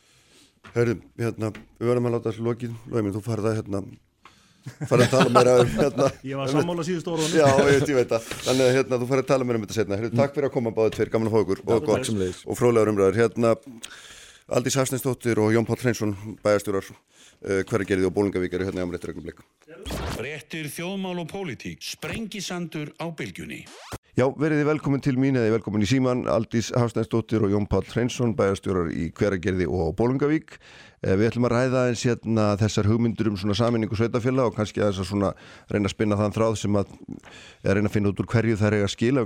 Hörru, hérna, við verðum að láta þessu lokið, Lóiminn, þú farða hérna farið að tala mér um hérna, Ég var sammála síðust orðunum. Já, ég, ég veit það, þannig að hérna, þú farið að tala mér um þetta setna Herru, takk fyrir að koma báðið tveir gamla fókur og, og fróðlegar umræður. Hérna Aldís Hafsnesdóttir og Jón Pál Hreinsson bæjastjórar uh, eh, hverjargerði og bólingavík eru hérna á réttur ögnum blik Réttir þjóðmál og pólitík Sprengisandur á bylgjunni. Já, veriði velkomin til mín eða velkomin í Síman, Aldís Hafstænsdóttir og Jón Pál Hreinsson, bæjarstjórar í Hveragerði og Bólungavík. Eh, við ætlum að ræða eins hérna þessar hugmyndur um svona saminningu sveitafélag og kannski að þess að svona reyna að spinna þann þráð sem að reyna að finna út úr hverju er eiga skila,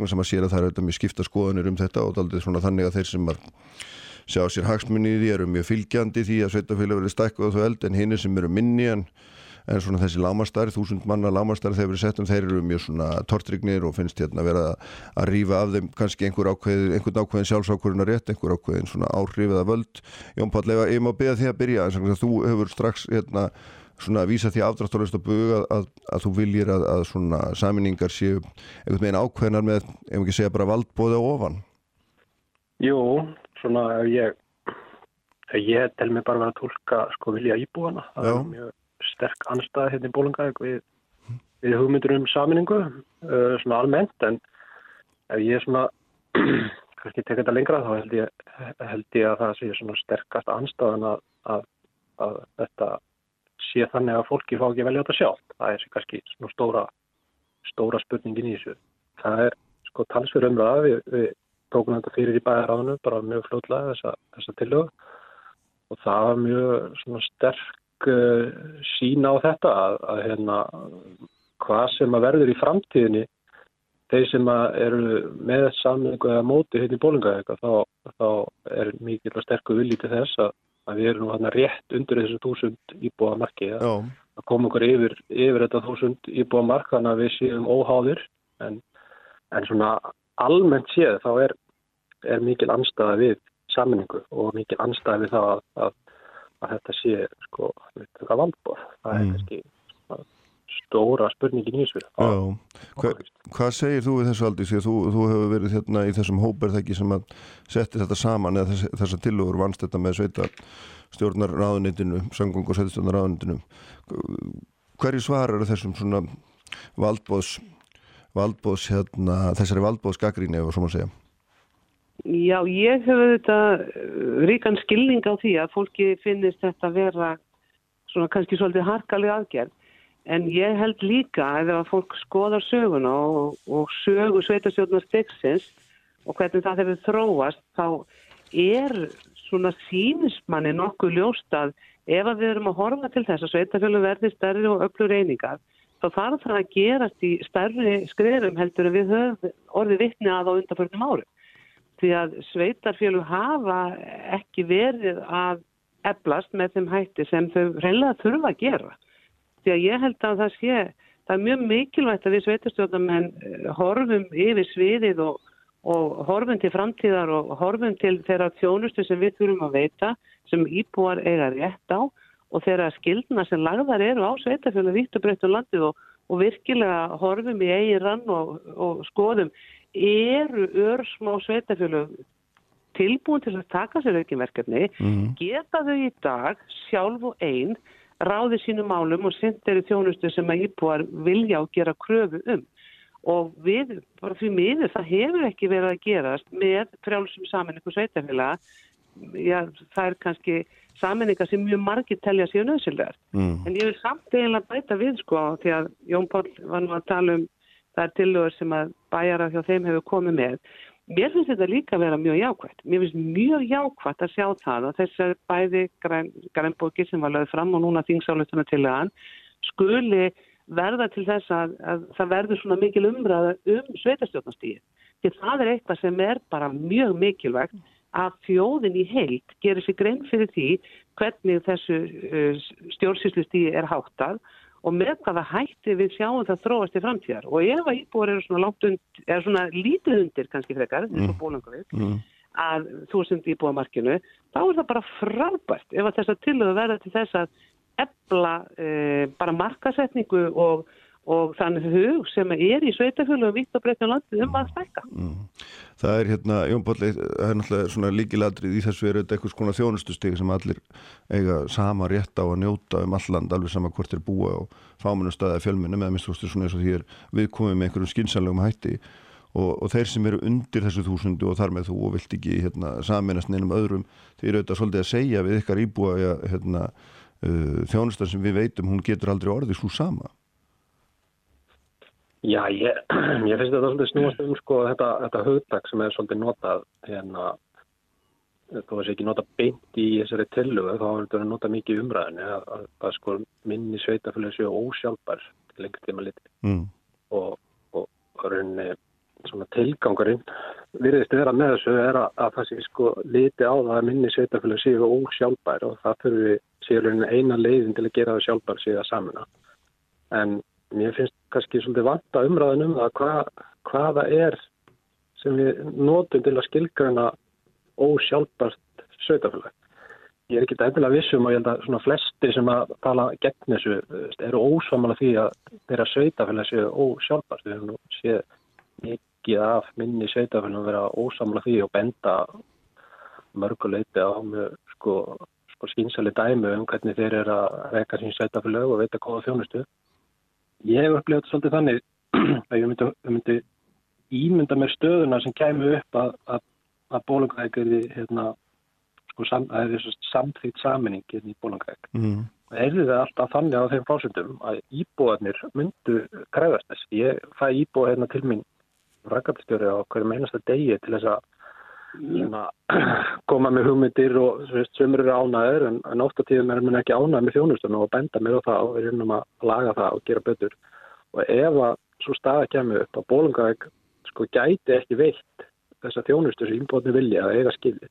um þeir sjá sér hagsmunni í því eru mjög fylgjandi því að sveitafélag verið stækkuð og þú eld en hinn sem eru minni en en svona þessi lámastarð, þúsund manna lámastarð þegar við setjum þeir eru mjög svona tortrygnir og finnst hérna að vera að rýfa af þeim kannski einhver ákveð, einhvern ákveðin sjálfsákurinn að rétt, einhver ákveðin svona áhrif eða völd. Jón Páll, ef ég má beða því að byrja, en þú hefur strax hérna svona að vísa því afdráttarlust að buga að, að, þú viljir að, að svona saminningar séu einhvern veginn ákveðinar með, ef ekki segja bara valdbóði á ofan. Jú, svona ég ég tel mig bara að vera að tólka sko vilja íbúana, það er mjög sterk anstað hérna í Bólungavík við, við hugmyndur um saminningu uh, svona almennt en ef ég svona kannski tekja þetta lengra þá held ég, held ég að það sé svona sterkast anstaðan að, að, að þetta sé þannig að fólki fá ekki velja þetta sjálf það er kannski svona stóra stóra spurningin í þessu. Það er sko talsverð umræða við, við tókum þetta fyrir í bæðaráðinu bara mjög flótlega þessa, þessa tilög og það var mjög svona sterk uh, sína á þetta að, að hérna, hvað sem að verður í framtíðinni þeir sem eru með samlingu eða móti hérna í bólingaðega þá, þá er mikið sterkur vilji til þess að, að við erum hérna rétt undir þessu þúsund íbúa marki að, að koma okkur yfir, yfir þetta þúsund íbúa mark þannig að við séum óháðir. En, en svona almennt séð þá er, er mikil anstæða við sammenningu og mikil anstæða við það að, að að þetta sé sko valdbóð. Það mm. er kannski stóra spurningin í þessu. Hva, hvað segir þú við þessu aldrei? Þú, þú hefur verið hérna í þessum hóperþekki sem að setja þetta saman eða þess, þessar tilugur vannst þetta með sveita stjórnar ráðunitinu, sangung og sveitstjórnar ráðunitinu. Hverju svarar þessum svona valdbóðs, valdbóðs hérna, þessari valdbóðsgagríni eða svo maður segja? Já, ég hef auðvitað uh, ríkan skilning á því að fólki finnist þetta vera svona kannski svolítið harkalig aðgerð. En ég held líka að ef að fólk skoðar söguna og, og sögu sveitastjórnar styggsins og hvernig það hefur þróast þá er svona sínismanni nokkuð ljóst að ef að við erum að horfa til þess að sveitafjölu verði stærri og öllur reyningar þá þarf það að gerast í stærri skriðum heldur en við höfum orðið vittni að á undanförnum árum því að sveitarfjölu hafa ekki verið að eblast með þeim hætti sem þau reynilega þurfa að gera. Því að ég held að það sé, það er mjög mikilvægt að við sveitarstjórnamenn eh, horfum yfir sviðið og, og horfum til framtíðar og horfum til þeirra þjónustu sem við þurfum að veita sem íbúar eiga rétt á og þeirra skildna sem lagðar eru á sveitarfjölu vitt og breytt um landið og, og virkilega horfum í eigin rann og, og skoðum eru örsmá sveitafjölu tilbúin til að taka sér aukinverkefni, mm. geta þau í dag sjálf og einn ráði sínum málum og sendir í þjónustu sem að íbúar vilja og gera kröfu um. Og við, bara fyrir miður, það hefur ekki verið að gerast með frjálsum saminningu sveitafjöla. Já, það er kannski saminninga sem mjög margir telja sér nöðsynlegar. Mm. En ég vil samt eiginlega bæta við sko, því að Jón Pál var nú að tala um það er tilögur sem að bæjara hjá þeim hefur komið með. Mér finnst þetta líka að vera mjög jákvæmt. Mér finnst mjög jákvæmt að sjá það að þessar bæði grænbóki sem var lögð fram og núna þingsáleituna til aðan skuli verða til þess að, að það verður svona mikil umræða um sveitastjórnastíði. Því það er eitthvað sem er bara mjög mikilvægt að þjóðin í heilt gerir sig grein fyrir því hvernig þessu uh, stjórnsýslustíði er háttað og með hvaða hætti við sjáum það þróast í framtíðar og ef að íbúar eru svona undir, eða svona lítið undir kannski frekar, eins og mm. bólangavið mm. að þúsund íbúamarkinu þá er það bara frábært ef að þess að tilöðu verða til þess að ebla e, bara markasetningu og og þannig hug sem er í sveitafjölu og vitt og breytna landið um að stækka. Mm. Það er hérna, Jón Póllei, það er náttúrulega líkiladrið í þessu er þetta eitthvað svona þjónustustegi sem allir eiga sama rétt á að njóta um alland, alveg sama hvort er búa og fáminu staðið fjölminni með minnstúrstur svona eins og því er við komum með einhverjum skinsanlegum hætti og, og þeir sem eru undir þessu þúsundu og þar með þú og vilt ekki hérna, saminast neinum öðrum, þeir eru auðvitað svolítið að Já, ég, ég finnst þetta svolítið snúast um sko þetta, þetta hugtak sem er svolítið notað hérna, þú veist ekki nota beint í þessari tillugu þá er þetta nota mikið umræðinu að, að, að sko minni sveitafélagi séu ósjálfbar til lengur tíma liti mm. og, og, og rauninni svona tilgangurinn virðist vera með þessu er að, að það sé sko liti á það að minni sveitafélagi séu ósjálfbar og það fyrir séu rauninni eina leiðin til að gera það sjálfbar séu að samuna en mér finnst kannski svolítið vanta umræðin um það hvað, hvaða er sem við notum til að skilgjörna ósjálfbart sveitafélag. Ég er ekki endilega vissum og ég held að svona flesti sem að tala gegn þessu eru ósamala því að þeirra sveitafélag séu ósjálfbart. Við hefum nú séð mikið af minni sveitafélag að vera ósamala því og benda mörguleiti á með sko, sko skýnsali dæmu um hvernig þeir eru að reyka sín sveitafélag og veita góða þjónustu. Ég hef þetta svolítið þannig að ég myndi, myndi ímynda mér stöðuna sem kemur upp að, að, að bólangækjari hérna, sko, sam, er samþýtt saminning hérna í bólangæk. Mm. Er það alltaf þannig á þeim fásundum að íbúarnir myndu kræðast þess. Ég fæ íbúa hérna til mín rækastjóri á hverjum einasta degi til þess að svona, koma með hugmyndir og sömur eru ánæður en, en ofta tíðum er mér ekki ánæð með þjónustunum og benda mér á það og við erum að laga það og gera betur. Og ef að svo staða kemur upp að bólungaðeg sko gæti ekki veitt þess að þjónustu sem íbúðinu vilja að eiga skilji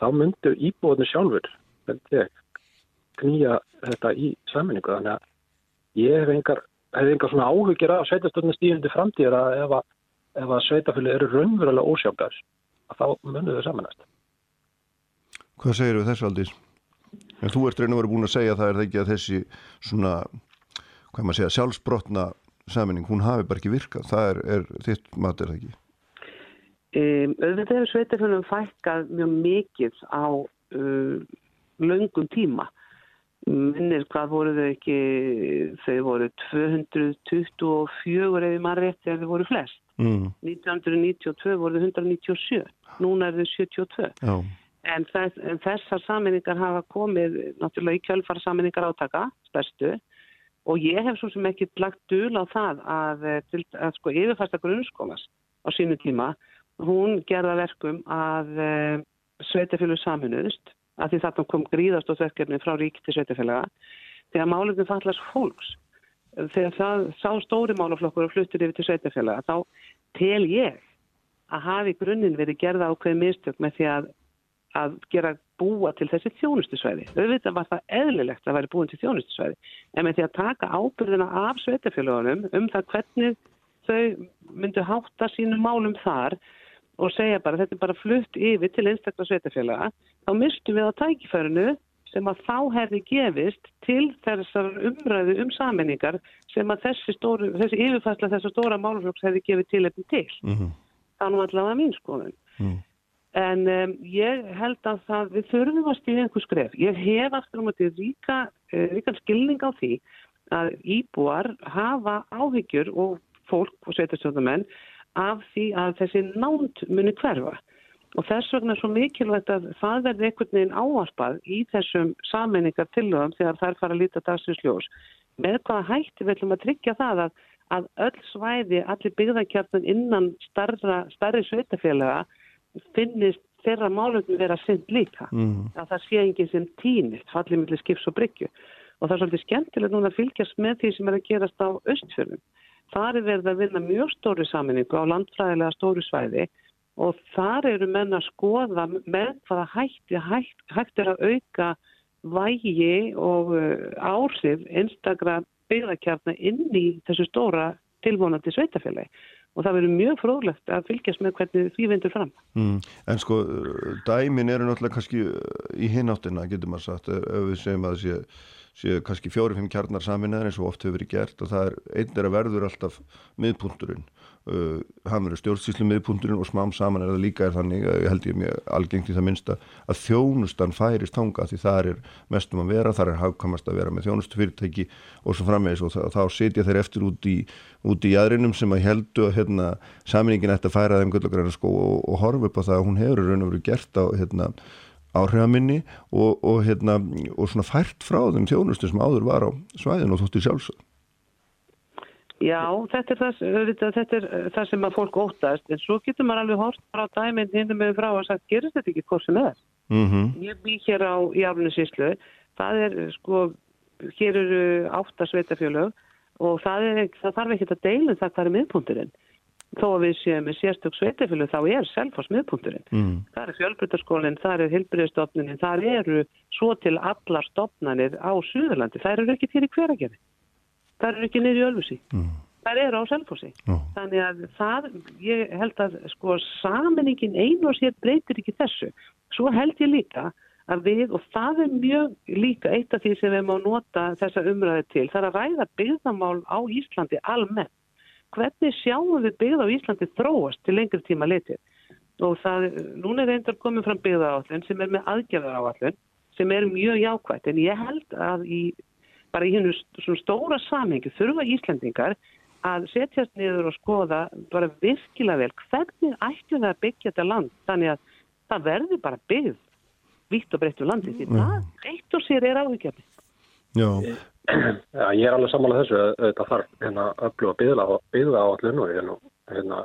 þá myndu íbúðinu sjálfur knýja þetta í saminningu þannig að ég hef engar, hef engar svona áhugir að sveitastöndin stíðundi framtíðar að ef að, að sveitafili eru raunverulega ósjákar að þá munum við samanast. Hvað segir við þessu aldís? En þú ert reynið að vera búin að segja það er það ekki að þessi svona, hvað maður segja, sjálfsbrotna saminning, hún hafi bara ekki virkað. Það er, er þitt mat, er það ekki? Um, auðvitað hefur sveitafjörnum fækkað mjög mikið á uh, löngum tíma. Minnir hvað voru þau ekki, þau voru 224 eða maður rétt þegar þau voru flest. Mm. 1992 voru þau 197 núna er þau 72 Já. en, þess, en þessar saminningar hafa komið náttúrulega í kjölfara saminningar átaka stærstu og ég hef svo sem ekki lagt dul á það að, eh, til, að sko yfirfæsta grunnskólas á sínu tíma hún gerða verkum að e, sveitafélag saminuðust að því þarna kom gríðastóttverkefni frá rík til sveitafélaga þegar málefni fallast fólks þegar það sá stóri málaflokkur og fluttur yfir til sveitafélaga þá tel ég að hafi grunninn verið gerða ákveði mistök með því að, að gera búa til þessi þjónustusvæði. Auðvitað var það eðlilegt að vera búin til þjónustusvæði en með því að taka ábyrðina af sveitafélagunum um það hvernig þau myndu hátta sínum málum þar og segja bara þetta er bara flutt yfir til einstaklega sveitafélaga þá mistum við á tækifærinu sem að þá hefði gefist til þessar umræðu um sammenningar sem að þessi, stóru, þessi yfirfæsla þessar stóra málflokks hefði gefið tilefni til. Mm -hmm. Það nú allavega mín skoðun. Mm. En um, ég held að það, við þurfum að stíða einhver skref. Ég hef aftur um þetta ríka, uh, ríkan skilning á því að íbúar hafa áhyggjur og fólk og sveitarstjórnamenn af því að þessi nánt muni hverfa. Og þess vegna er svo mikilvægt að það verði einhvern veginn áarpað í þessum sammenningar tilögum þegar þær fara að líta dagsins með hvaða hætti við ætlum að tryggja það að, að öll svæði, allir byggðarkjarnan innan starra, starri sveitafélaga finnist þeirra málöfnum vera synd líka. Mm. Að það sé enginn sem týnist, fallið millir skips og bryggju. Og það er svolítið skemmtilegt núna að fylgjast með því sem er að gerast á östfjörnum. Það er verið að vinna mjög stóri sammenningu á landfræðilega stóri svæði og þar eru menn að skoða með hvaða hætti hægt, hægt er að auka vægi og uh, áhrif einstakra byggðarkjarnar inn í þessu stóra tilvonandi sveitafélagi og það verður mjög fróðlegt að fylgjast með hvernig því vindur fram. Mm, en sko, dæmin eru náttúrulega kannski í hináttina, getur maður sagt, ef við segjum að það sé séu kannski fjóri-fimm kjarnar saminæðar eins og oft hefur verið gert og það er einn er að verður alltaf miðpunturinn uh, hann verður stjórnsýslu miðpunturinn og smám saman er það líka er þannig að ég held ég mjög algengt í það minnsta að þjónustan færist hanga því það er mestum að vera, það er hafkamast að vera með þjónustu fyrirtæki og svo framvegis og þá setja þeir eftir út í út í jæðrinum sem að heldu að hérna, saminingin ætti að færa þeim gullagræna sko og, og horfa upp á það að hún hefur raun og verið gert á hérna áhrifaminni og, og, hérna, og svona fært frá þeim þjónustu sem áður var á svæðin og þóttir sjálfsög. Já, þetta er það, þetta er það sem að fólk óttast, en svo getur maður alveg hort frá dæminn hinn með frá og sagt, gerist þetta ekki hvort sem er? Mm -hmm. Ég bý hér á Jafninsíslu, það er sko, hér eru átta sveitafjölög og það, er, það þarf ekki að deila um það hvað er miðpunturinn. Þó að við séum með sérstök sveitafjölu þá er selfos miðpunturinn. Mm. Það er fjölbrytarskólinn, það er hilbriðstofnuninn, það eru svo til allar stofnanir á Suðurlandi. Það eru ekki til í hveragerði. Það eru ekki niður í Ölfusi. Mm. Það eru á selfossi. Já. Þannig að það, ég held að sko saminningin einu og sér breytir ekki þessu. Svo held ég líka að við, og það er mjög líka eitt af því sem við má nota þessa umræði til, það er að ræða byggðamál á Íslandi almennt. Hvernig sjáum við byggð á Íslandi þróast til lengri tíma litið? Og það, núna er reyndar komið fram byggðaáallun sem er með aðgerðaráallun sem er mjög jákvægt, en ég held að í, bara í hennu svona stóra samhengi þurfa Íslandingar að setjast niður og skoða bara virkilega vel hvernig ættum við að byggja þetta land þannig að það verður bara byggð vitt og breytt um landi því það eitt og sér er áhugjafni. Já, Já, ég er alveg sammálað þessu að þetta þarf hérna öfluga byggða byggða á allun og hérna, hérna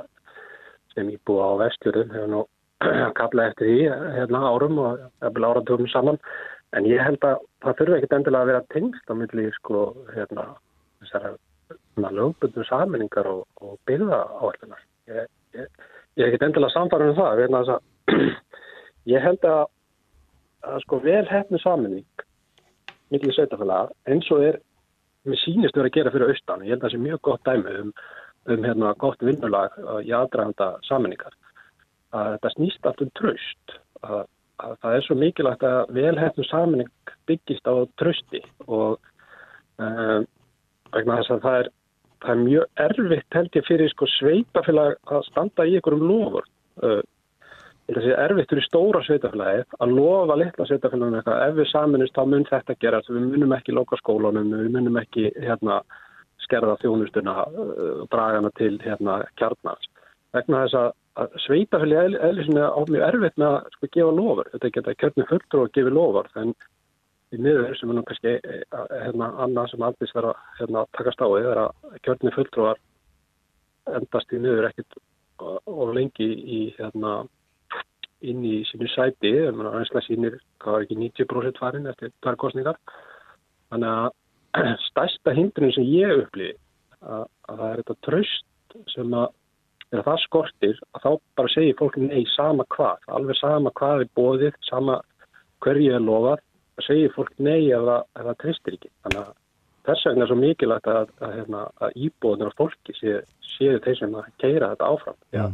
sem íbúa á vestjörðum hérna kalla eftir því hérna árum og áratöfum saman en ég held að það þurfi ekkit endilega að vera tengst á milli sko hérna þessara hérna, lögbundum saminningar og, og byggða á allunar. Ég, ég, ég er ekkit endilega samfarið um það þess að ég held að, að sko vel hefnu saminning millir sveitafélaga eins og er með sínist verið að gera fyrir austan. Ég held að það sé mjög gott dæmi um, um hérna gott vinnulag uh, í aðdraganda saminningar. Að þetta snýst allt um tröst. Að, að það er svo mikilvægt að velhættu saminning byggist á trösti og um, vegna þess að það er, það er mjög erfitt held ég fyrir sko sveitafélag að standa í einhverjum lofur. Uh, sé erfitt fyrir stóra sveitafélagið að lofa litla sveitafélaginu eitthvað ef við saminist þá mun þetta gera við munum ekki loka skólanum, við munum ekki hérna, skerða þjónustuna uh, draga hana til hérna, kjarnars. Vegna þess að, að sveitafélagið eðlisinu á mjög erfitt með að sko, gefa lofur. Þetta geta kjörnum fulltrú að gefa lofur en í miður sem er nú kannski hérna, annað sem aldrei verða hérna, takast á er að kjörnum fulltrúar endast í miður ekkit og lengi í hérna inn í sínu sæti, einslega sínir hvað var ekki 90% farin eftir tvær kostningar þannig að stærsta hindrun sem ég upplifi að, að það er þetta tröst sem að það skortir að þá bara segir fólk nei sama hvað, alveg sama hvað er bóðið, sama hverju er lofað, það segir fólk nei ef það, tristir ekki þannig að þess vegna er svo mikilvægt að, að, hérna, að íbúðunar og fólki séu sé þeir sem að keira þetta áfram Já.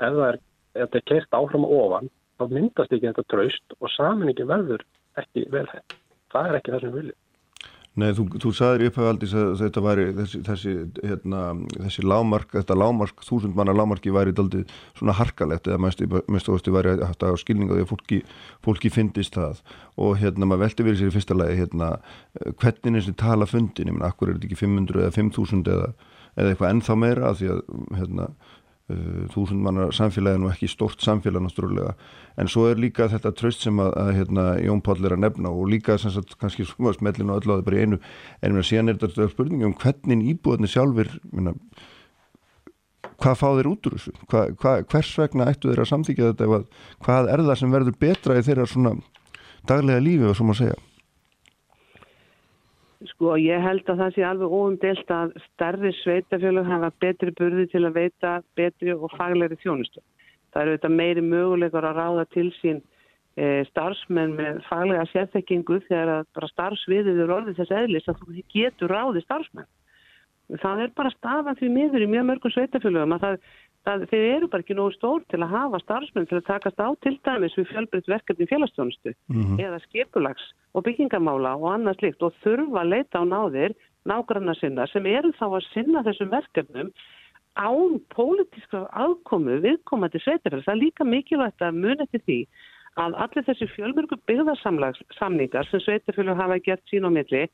ef það er er kert áfram og ofan, þá myndast ekki þetta traust og saminningi verður ekki velhætt. Það er ekki það sem við viljum. Nei, þú, þú sagðir í upphæfaldis að þetta væri þessi, þessi, hérna, þessi lámark, þetta lámark, þúsund manna lámarki væri daldið svona harkalegt eða mest óstu væri að skilninga því að fólki, fólki fyndist það. Og hérna maður veldi verið sér í fyrsta lagi hérna hvernig þessi tala fundin, ég menna, akkur er þetta ekki 500 eða 5000 eða, eða eitthvað ennþá meira að því að hérna þúsund mannar samfélagi nú ekki stort samfélag náttúrulega. En svo er líka þetta tröst sem að, að hérna, Jón Páll er að nefna og líka sagt kannski smellinu og öllu á það bara í einu. En mér síðan er þetta spurningi um hvernig íbúðinni sjálfur minna, hvað fá þeir út úr þessu? Hva, hva, hvers vegna ættu þeir að samþykja þetta hvað er það sem verður betra í þeirra svona daglega lífi og svo maður segja Sko ég held að það sé alveg óumdelt að starri sveitafjölug hafa betri burði til að veita betri og faglegri þjónustu. Það eru þetta meiri möguleikar að ráða til sín e, starfsmenn með faglega sérþekkingu þegar að bara starfsviðið eru orðið þess eðlis að þú getur ráði starfsmenn. Það er bara stafan því miður í mjög mörgum sveitafjölugum að það Það, þeir eru bara ekki nógu stór til að hafa starfsmenn til að takast á til dæmis við fjölbreytt verkefni félagstjónustu mm -hmm. eða skipulags og byggingamála og annað slikt og þurfa að leita á náðir nágranna sinna sem eru þá að sinna þessum verkefnum án pólitíska aðkomu viðkomandi sveitafélag. Það er líka mikilvægt að muni til því að allir þessi fjölmörgu byggðarsamningar sem sveitafélag hafa gert sín á milli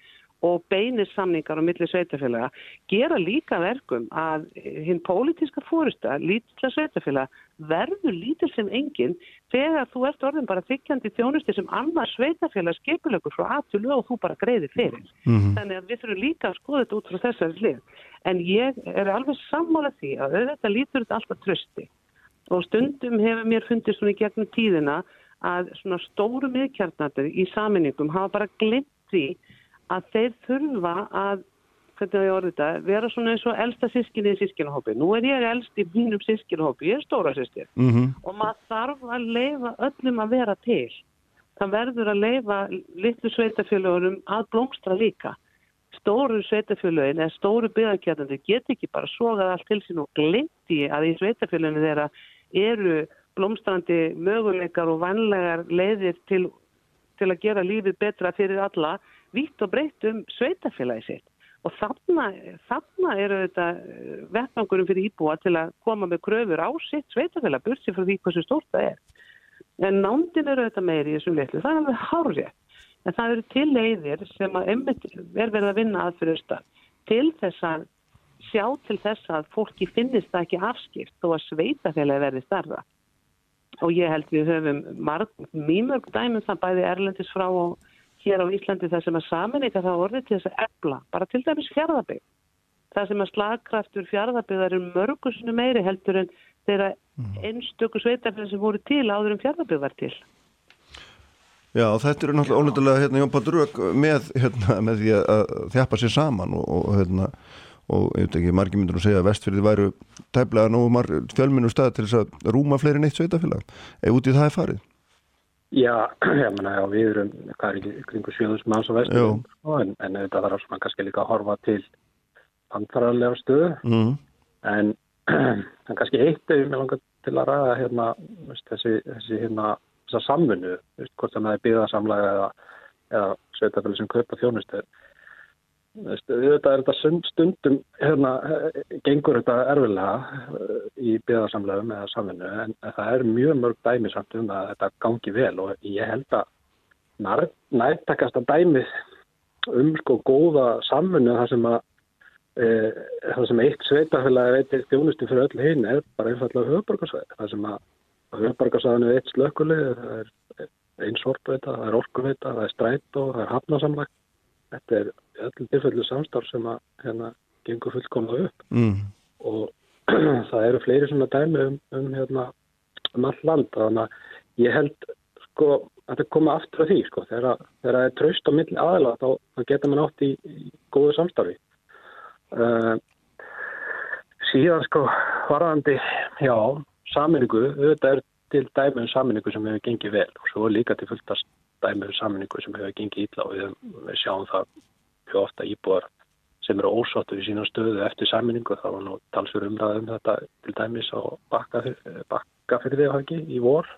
og beinir samningar á milli sveitafélaga gera líka verkum að hinn pólitíska fórusta, lítilla sveitafélaga, verður lítil sem enginn þegar þú ert orðin bara þykjandi þjónusti sem annar sveitafélag skipilökur frá aðtölu og þú bara greiðir fyrir. Mm -hmm. Þannig að við þurfum líka að skoða þetta út frá þessari hlið. En ég er alveg sammála því að auðvitað lítur þetta alltaf trösti og stundum hefur mér fundið svona í gegnum tíðina að svona stóru miðkjarnatur í saminningum hafa bara glimt því að þeir þurfa að hvernig ég orði þetta, vera svona eins og elsta sískinni í sískinahópi. Nú er ég elst í mínum sískinahópi, ég er stóra sískin mm -hmm. og maður þarf að leifa öllum að vera til. Það verður að leifa litlu sveitafjöluðurum að blómstra líka. Stóru sveitafjöluðin eða stóru byggjarkjærnandi get ekki bara sogað allt til sín og glemti að í sveitafjöluðinu þeirra eru blómstrandi möguleikar og vanlegar leiðir til, til að gera lífið betra fyrir alla vitt og breytt um sveitafélagi sitt og þarna, þarna eru þetta eh, vettvangurum fyrir íbúa til að koma með kröfur á sitt sveitafélag bursi frá því hversu stórt það er. En nándin eru þetta meiri í þessum litlu, það er alveg hárið. En það eru til leiðir sem að er verið að vinna að fyrir stað til þess að sjá til þess að fólki finnist það ekki afskipt og að sveitafélagi verði starra. Og ég held við höfum mörg dæmum það bæði erlendis frá og hér á Íslandi það sem að saminleika það orðið til þess að ebla, bara til dæmis fjárðabygg. Það sem að slagkraftur fjárðabyggar er mörgusinu meiri heldur en þeirra mm. einstöku sveitafinn sem voru til áður en fjárðabygg var til. Já, þetta eru náttúrulega ónættilega hérna, Jón Pátur Rök með, hérna, með því að þjapa sér saman og, og, hérna, og ég veit ekki, margir myndur að segja að vestfyrði væru tæplega nú fjölminu stað til þess að rúma fleiri neitt sveitafélag. Ef út í það er farið? Já, ég menna, já, við erum, er kringu 7.000 manns á vestum, sko, en, en þetta þarf svona kannski líka að horfa til andfararlega stöðu, mm. en, en kannski eitt er mér langar til að ræða hérna, veist, þessi, þessi hérna, samfunnu, hvort það með byggðarsamlega eða, eða sveitafélag sem kaupa þjónustu, Þetta er þetta stundum, hérna, gengur þetta erfilega eh, í byggðarsamlegum eða samfunnu en það er mjög mörg dæmi samt um að þetta gangi vel og ég held að nærtakast að dæmi um sko góða samfunnu þar sem að e, það sem eitt sveitafélagi veitir þjónustu fyrir öll hinn er bara einfallega höfuborgarsvæði. Það sem að höfuborgarsvæðinu eitt slökulið, það er einn sortveita, það er orkuveita, það er stræt og það er hafnasamlag þetta er öllum tilfellu samstarf sem að hérna gengur fullkomlega upp. Mm. og það eru fleiri svona dæmi um, um hérna um all land. Þannig að ég held sko að þetta koma aftur af því sko. Þegar það er traust á milli aðla þá, þá getur mann átt í, í góðu samstarfi. Uh, síðan sko varðandi já, saminningu þetta er til dæmi um saminningu sem hefur gengið vel. Og svo líka til fulltast dæmi um samningu sem hefur gengið ítla og við, við sjáum það mjög ofta íbúar sem eru ósáttu í sína stöðu eftir samningu. Það var nú talsur umræðum þetta til dæmis á bakkafyrði á hangi í vor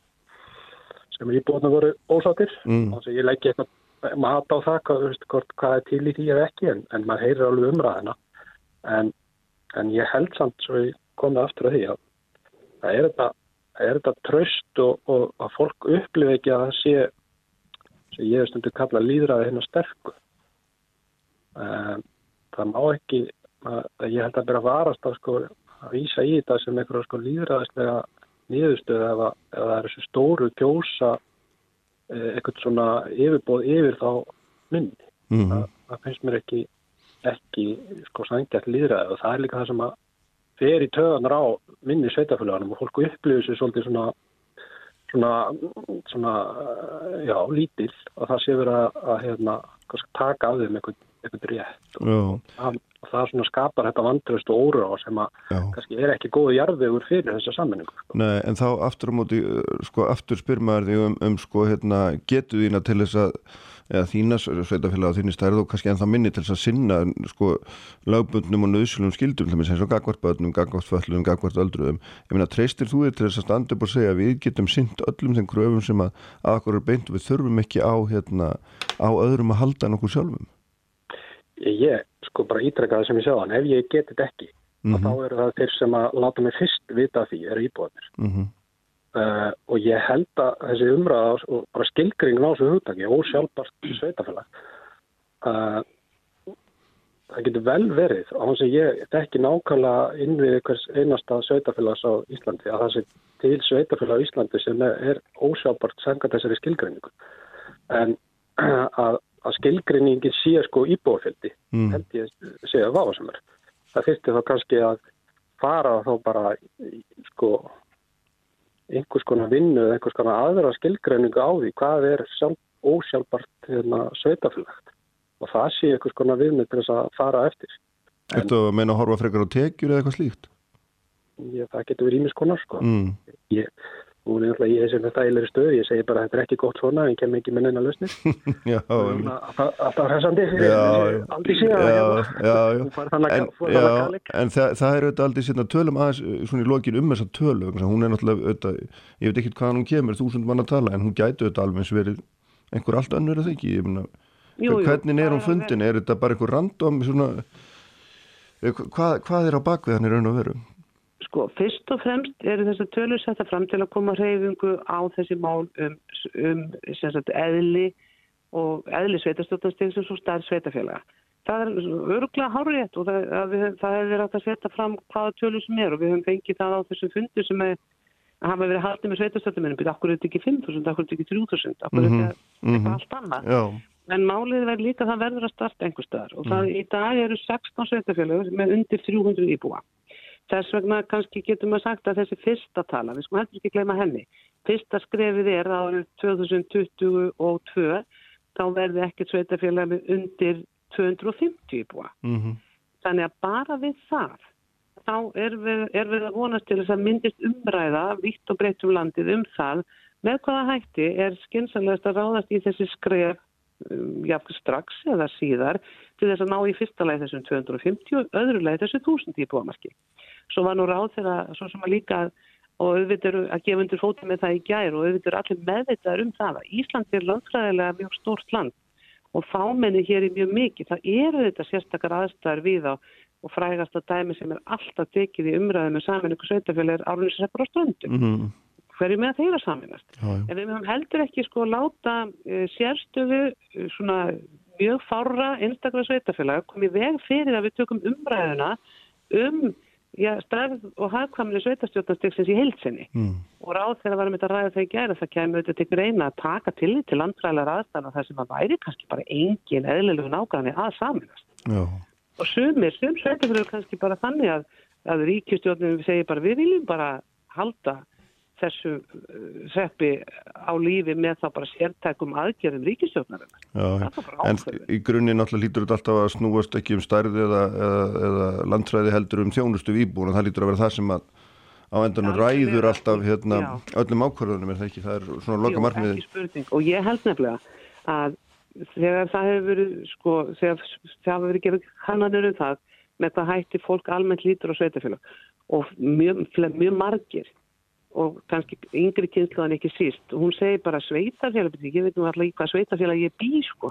sem íbúarna voru ósáttir. Mm. Þannig að ég legg eitthvað hata á það hvað, veist, hvað er til í því eða ekki en, en maður heyrir alveg umræðina. En, en ég held samt svo ég komið aftur að því að það er þetta, er þetta tröst og, og að fólk upplifi ekki að það sé sem ég hef stundu kalla líðræði hérna sterku. Það má ekki, að, ég held að byrja að varast að sko að vísa í þetta sem einhverja sko líðræðislega nýðustöð eða það er þessu stóru kjósa eh, eitthvað svona yfirbóð yfir þá minni. Mm -hmm. það, það finnst mér ekki, ekki sko sangjart líðræði og það er líka það sem að fer í töðanar á minni sveitafélaganum og fólku upplifir sér svolítið svona svona, svona já, lítill og það sé verið að, að hérna, taka af þeim einhvern, einhvern rétt og það, og það svona skapar þetta vantröst og óra á sem að já. kannski er ekki góðu jarðvegur fyrir þessa sammenningu. Sko. Nei, en þá aftur á móti, sko, aftur spyr maður því um, um sko, hérna, getu þína til þess að eða þína sveitafélag á þínni stærð og kannski ennþá minni til þess að sinna sko lagbundnum og nöðsulum skildum eins og gagvart bötnum, gagvart föllum, gagvart öldruðum. Ég meina, treystir þú þig til þess að standa upp og segja við getum synd öllum þeim gröfum sem að okkur er beint og við þurfum ekki á hérna, á öðrum að halda en okkur sjálfum? Ég, sko bara ítrekka það sem ég segðan, ef ég geti þetta ekki mm -hmm. þá eru það þeir sem að láta mig fyrst vita því er íbúðanir. Mm -hmm. Uh, og ég held að þessi umræða og bara skilgringin á þessu hugtaki ósjálfbart sveitafélag uh, það getur vel verið á hans að ég þekki nákvæmlega inn við einhvers einasta sveitafélags á Íslandi að það sé til sveitafélag á Íslandi sem er ósjábart senga þessari skilgreiningu en að, að skilgreiningin sé sko íbúafjöldi mm. held ég segja það var sem er það fyrstu þá kannski að fara þá bara sko einhvers konar vinnu eða einhvers konar aðra skilgreiningu á því hvað er sjálf, ósjálfbart hérna, sveitafélagt og það sé einhvers konar viðmið til þess að fara eftir. Þetta að meina að horfa frekar á tekjur eða eitthvað slíkt? Já, það getur verið ímiskonar sko. Mm. Ég, Nú er ég þessi með þægilegri stöð, ég segi bara að þetta er ekki gott svona, en kem ekki með neina lausnir. alltaf hressandi, aldrei síðan. Já, já, en það, það er auðvitað aldrei síðan tölum aðeins eh, svona í lokin um þessa tölu, hún er náttúrulega auðvitað, ég veit ekki hvaðan hún kemur, þúsund mann að tala, en hún gæti auðvitað alveg eins og verið einhver allt ekki, ég meina, hvernig er hún fundin, er þetta bara einhver random svona, eh, hvað, hvað er á bakvið hann í raun og veru? Sko, fyrst og fremst eru þess að tölur setja fram til að koma hreyfingu á þessi mál um, um sagt, eðli og eðli sveitastjóttansteg sem svo starf sveitafélaga. Það er öruglega hárétt og það, við, það hefur verið að setja fram hvaða tölur sem er og við höfum fengið það á þessum fundu sem er, hafa verið haldið með sveitastjóttamennum, byrja okkur er þetta ekki 5.000, okkur er þetta ekki 3.000, okkur er þetta mm -hmm. allt annað. Já. En málið verður líka að það verður að starta einhver staðar og það, mm. í dag eru 16 sveitafélag með undir 300 íbúa. Þess vegna kannski getur maður sagt að þessi fyrsta tala, við sko hættum ekki gleyma henni, fyrsta skrefið er að árið 2022 þá verði ekkert sveitafélag með undir 250 íbúa. Mm -hmm. Þannig að bara við það, þá er við, er við að vonast til þess að myndist umræða vitt og breytt um landið um það með hvaða hætti er skynsanlegast að ráðast í þessi skref jáfnveg strax eða síðar til þess að ná í fyrsta leið þessum 250 og öðru leið þessu 1000 íbúamarki. Svo var nú ráð þegar svo sem að líka og auðvitað að gefa undir fótið með það í gær og auðvitað allir meðvitaður um það að Ísland er landfræðilega mjög stórt land og fámenni hér er mjög mikið. Það eru þetta sérstakar aðstæðar við á og frægast að dæmi sem er alltaf tekið í umræðu með saminningu sveitafélag er árunnsreppur á stöndum. Mm -hmm. Hverju með þeirra saminast? En við höfum heldur ekki sko láta uh, sérstöfu uh, svona mjög fára einstaklega sveitafélag komið veg fyrir að við tökum umræðuna um já, stærð og hagkvæmni sveitastjórnastiksins í heilsinni mm. og ráð þegar varum við að ræða í gæra það kemur auðvitað til greina að taka til til landfræðilega aðstæðan þar sem að væri kannski bara engin eðlilegu nákvæmni að saminast já. og sumir, sum sveitafélag kannski bara þannig að, að ríkistjórnum segir bara við viljum bara halda þessu seppi uh, á lífi með þá bara sértækum aðgerðum ríkistjóknarinnar. En í grunni náttúrulega lítur þetta alltaf að snúast ekki um stærði eða, eða, eða landtræði heldur um þjónustu výbúin og það lítur að vera það sem að á endanum ræður alltaf hérna, öllum ákvarðunum er það ekki, það er svona loka spurning. Og ég held nefnilega að þegar það hefur verið sko, þegar það hefur verið gefið kannanur um það með hvað hætti fólk almennt lítur á sveitafélag og mjög, mjög margir og kannski yngri kynsluðan ekki síst. Og hún segir bara sveitafélag ég veit nú alltaf ekki hvað sveitafélag ég bý sko.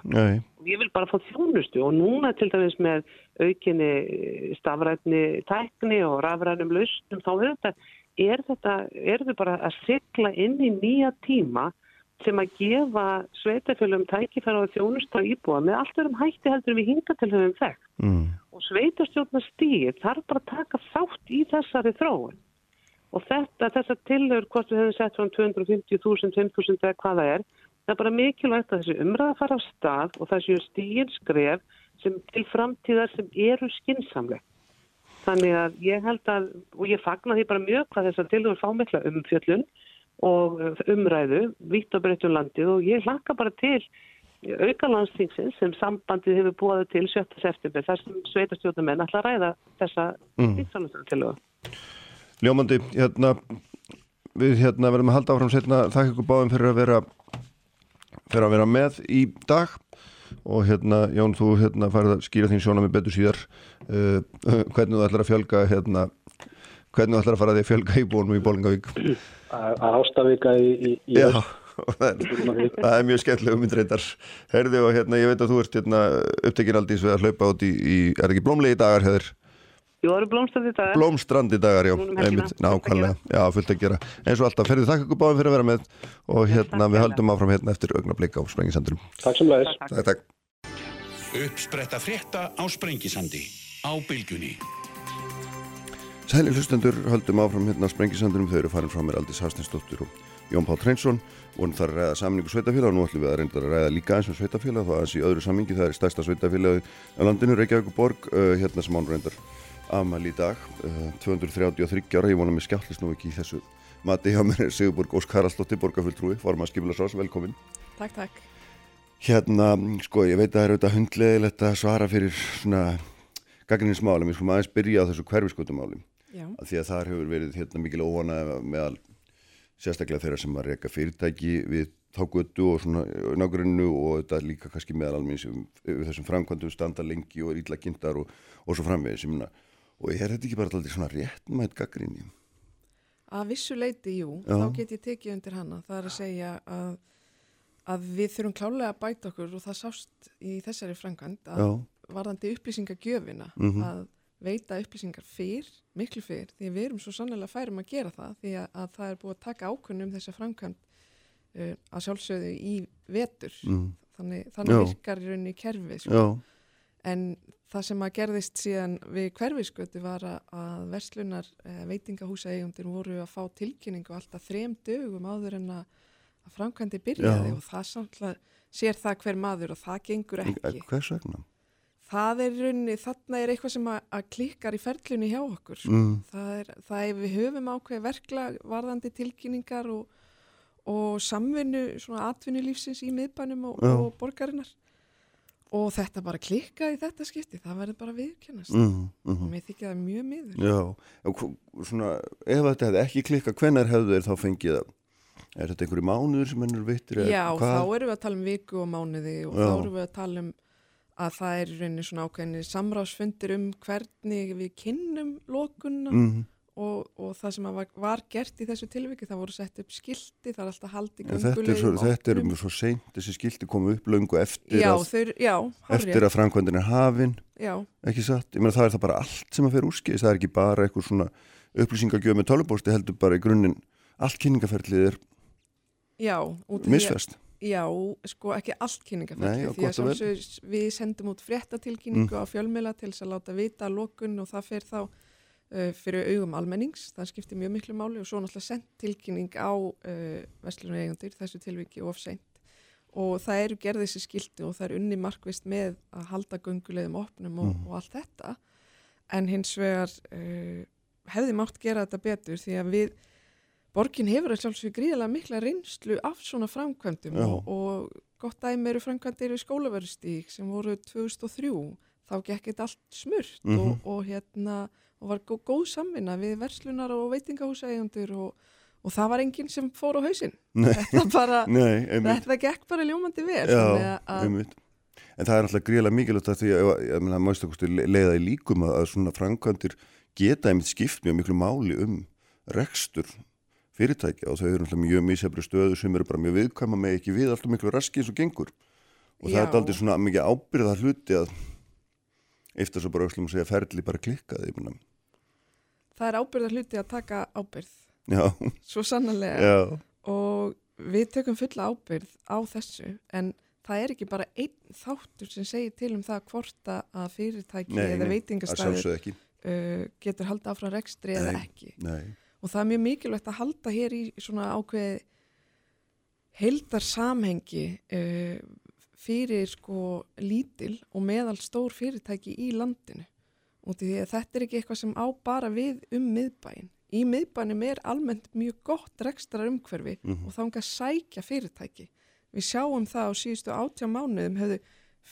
Og ég vil bara fá þjónustu og núna til dæmis með aukinni stafrætni tækni og rafrænum lausnum þá er þetta er þetta, er þetta bara að sykla inn í nýja tíma sem að gefa sveitafélagum tækifæra á þjónustu á íbúa með allt verum hætti heldur við hinga til þau um þekk mm. og sveitastjórnastýr þarf bara að taka þátt í þessari þróun Og þetta, þessar tilhör, hvort við hefum sett frá 250.000, 5.000 eða hvaða er, það er bara mikilvægt að þessi umræða fara á stað og það séu stígin skref sem til framtíðar sem eru skinsamlega. Þannig að ég held að, og ég fagnar því bara mjög hvað þessar tilhör fá mikla umfjöllun og umræðu, vitt og breytt um landið og ég hlakka bara til aukalandstíksins sem sambandið hefur búið til 7. september þar sem sveitastjóðumenn ætla að ræða þessa mm. tilhör. Ljómandi, hérna, við hérna verðum að halda áfram setna þakka ykkur báðum fyrir að vera fyrir að vera með í dag. Og hérna, Jón, þú hérna farið að skýra þín sjóna með betur síðar. Uh, hvernig þú ætlar að fjölga hérna, hvernig þú ætlar að fara að því að fjölga í bólum í Bólingavík að ástafika í, í, Já, það er, það er mjög skemmtilega umyndreitar Herði og hérna, ég veit að þú ert hérna upptekinn aldís við að hlaupa út í, í er ekki blómlegi dagar, hefur Jú, það eru blómstrandi dagar. Blómstrandi dagar, já. Einmitt, nákvæmlega, já, fullt að gera. Eins og alltaf, ferðið þakka ykkur báðum fyrir að vera með og hérna við höldum áfram hérna eftir augnablík á Sprengisandurum. Takk sem leiðis. Takk, takk. Uppspretta frétta á Sprengisandi. Á bylgunni. Sæli hlustendur höldum áfram hérna á Sprengisandunum. Þau eru farin frá mér Aldís Hafstinsdóttir og Jón Pál Treinsson. Vorum þar að ræða samningu sveitafélag og nú ætlum við að reynda að ræða líka eins og sveitafélag. Það er eins í öðru samningi. Það er stærsta sveitafélagi á landinu, Reykjavík og Borg, uh, hérna sem án reyndar afmæli í dag. Uh, 233 ára. Ég vona mig skjállis nú ekki í þessu mati hjá mér Sigurborg Ósk Haraldsdóttir, borgarfulltrúi, forma skipilarsás, velkomin. Takk, takk. Hérna, sko, ég veit að það er auðvitað hundlegilegt að svara fyrir svona gaggrinninsmálum, ég sko maður aðeins byrja á þessu hverfiskotumálum, Já, því að þar hefur verið hérna mikil óvana meðal sérstaklega þeirra sem að reyka fyrirtæki við þá götu og svona nágrunnu og þetta líka kannski meðal almenns við þessum framkvæmdum standa lengi og er ítla kynntar og, og svo framvegis, ég minna og er þetta ekki bara alltaf svona réttmætt gaggrinni? að vissu leiti, jú, Já. þá get ég tekið undir hana. Það er að segja að, að við þurfum klálega að bæta okkur og það sást í þessari framkvæmd að Já, varðandi upplýsingagjöfina Mhm. að veita upplýsingar fyrr, miklu fyrr, því við erum svo sannlega færum að gera það því að, að það er búið að taka ákunnum þessa framkvæmd uh, að sjálfsögðu í vetur. mm, Þannig, þannig virkar í rauninni kerfið. Sko. En það sem að gerðist síðan við hverfiskötu var að, verslunar eh, veitingahúsa eigundir voru að fá tilkynningu alltaf þrem dögum áður en að, framkvæmdi byrjaði Já. og það samtla sér það hver maður og það gengur ekki. hvers vegna? Það er raunni, þarna er eitthvað sem að, að klikkar í ferlunni hjá okkur. sko. Mm, Það er, það er við höfum ákveð verkla varðandi tilkynningar og, og samvinnu, svona atvinnulífsins í miðbænum og, og borgarinnar. Og þetta bara klikkaði í þetta skipti, það verður bara viðkennast. mm, mm, Og mér þykja það mjög miður. Já, svona, ef þetta hefði ekki klikkað, hvenær hefðu þeir þá fengið það? Er þetta einhverju mánuður sem henn er vittir? Já, þá erum við að tala um viku og mánuði og Já. þá erum við að tala um að það er rauninni svona ákveðinni samráðsfundir um hvernig við kynnum lókunna Mm, og, og það sem var, var gert í þessu tilviki, það voru sett upp skilti, það er alltaf svo, göngulegum þetta er opnum. um svo seint, þessi skilti komu upp löngu eftir, Já, að, þau, já, eftir að framkvæmdin er hafin, já, ekki satt? Ég meina það er það bara allt sem að fer úrskis, það er ekki bara eitthvað svona upplýsingagjöf með tölubósti, heldur bara í grunninn, allt kynningaferlið er misfest. Já, sko ekki allt kynningaferli því að sjálfsög við sendum út fréttatilkynningu Mm. á fjölmiðla til þess að láta vita lokun og það fer þá fyrir augum almennings, það skiptir mjög miklu máli og svo náttúrulega sendt tilkynning á uh, vestlunum eigundir, þessu tilviki of seint og það eru gerðið þessi skilti og það er unni markvist með að halda göngulegum opnum og, Mm. og allt þetta en hins vegar uh, hefði mátt gera þetta betur því að við Borgin hefur sjálfsög gríðilega mikla reynslu af svona framkvæmdum og, og gott dæmi eru framkvæmdir í skólaverðstík sem voru 2003. Þá gekk þetta allt smurt Mhm. og, og hérna og var gó, góð samvinna við verslunar og veitingahúsægjandur og, og það var enginn sem fór á hausinn. Nei, Þetta bara, nei, þetta gekk bara ljómandi vel. Já, að- einmitt. En það er alltaf gríðilega mikilvægt að því að, ég meina, mástu kosti leiða í líkum að, að svona framkvæmdir geta einmitt skipt mjög miklu máli um rekstur fyrirtækja og þau eru alltaf mjög mísefri stöðu sem eru bara mjög viðkvæma með ekki við alltaf miklu raski eins og gengur. Og það Já. er aldrei svona mikið ábyrða hluti að eftir svo bara öllum að segja ferli bara klikkaði. Það er ábyrðar hluti að taka ábyrð, Já, svo sannarlega. já, og við tökum fulla ábyrð á þessu en það er ekki bara einn þáttur sem segir til um það hvort að fyrirtæki Nei, eða veitingastæður uh, getur haldið áfram rekstri eða Nei. ekki. Nei, og það er mjög mikilvægt að halda hér í svona ákveði heildar samhengi uh, fyrir sko lítil og meðal stór fyrirtæki í landinu í því að þetta er ekki eitthvað sem á bara við um miðbæin. Í miðbænum er almennt mjög gott rekstrar umhverfi Mhm. og þanga sækja fyrirtæki. Við sjáum það á síðustu átjá mánuðum höfðu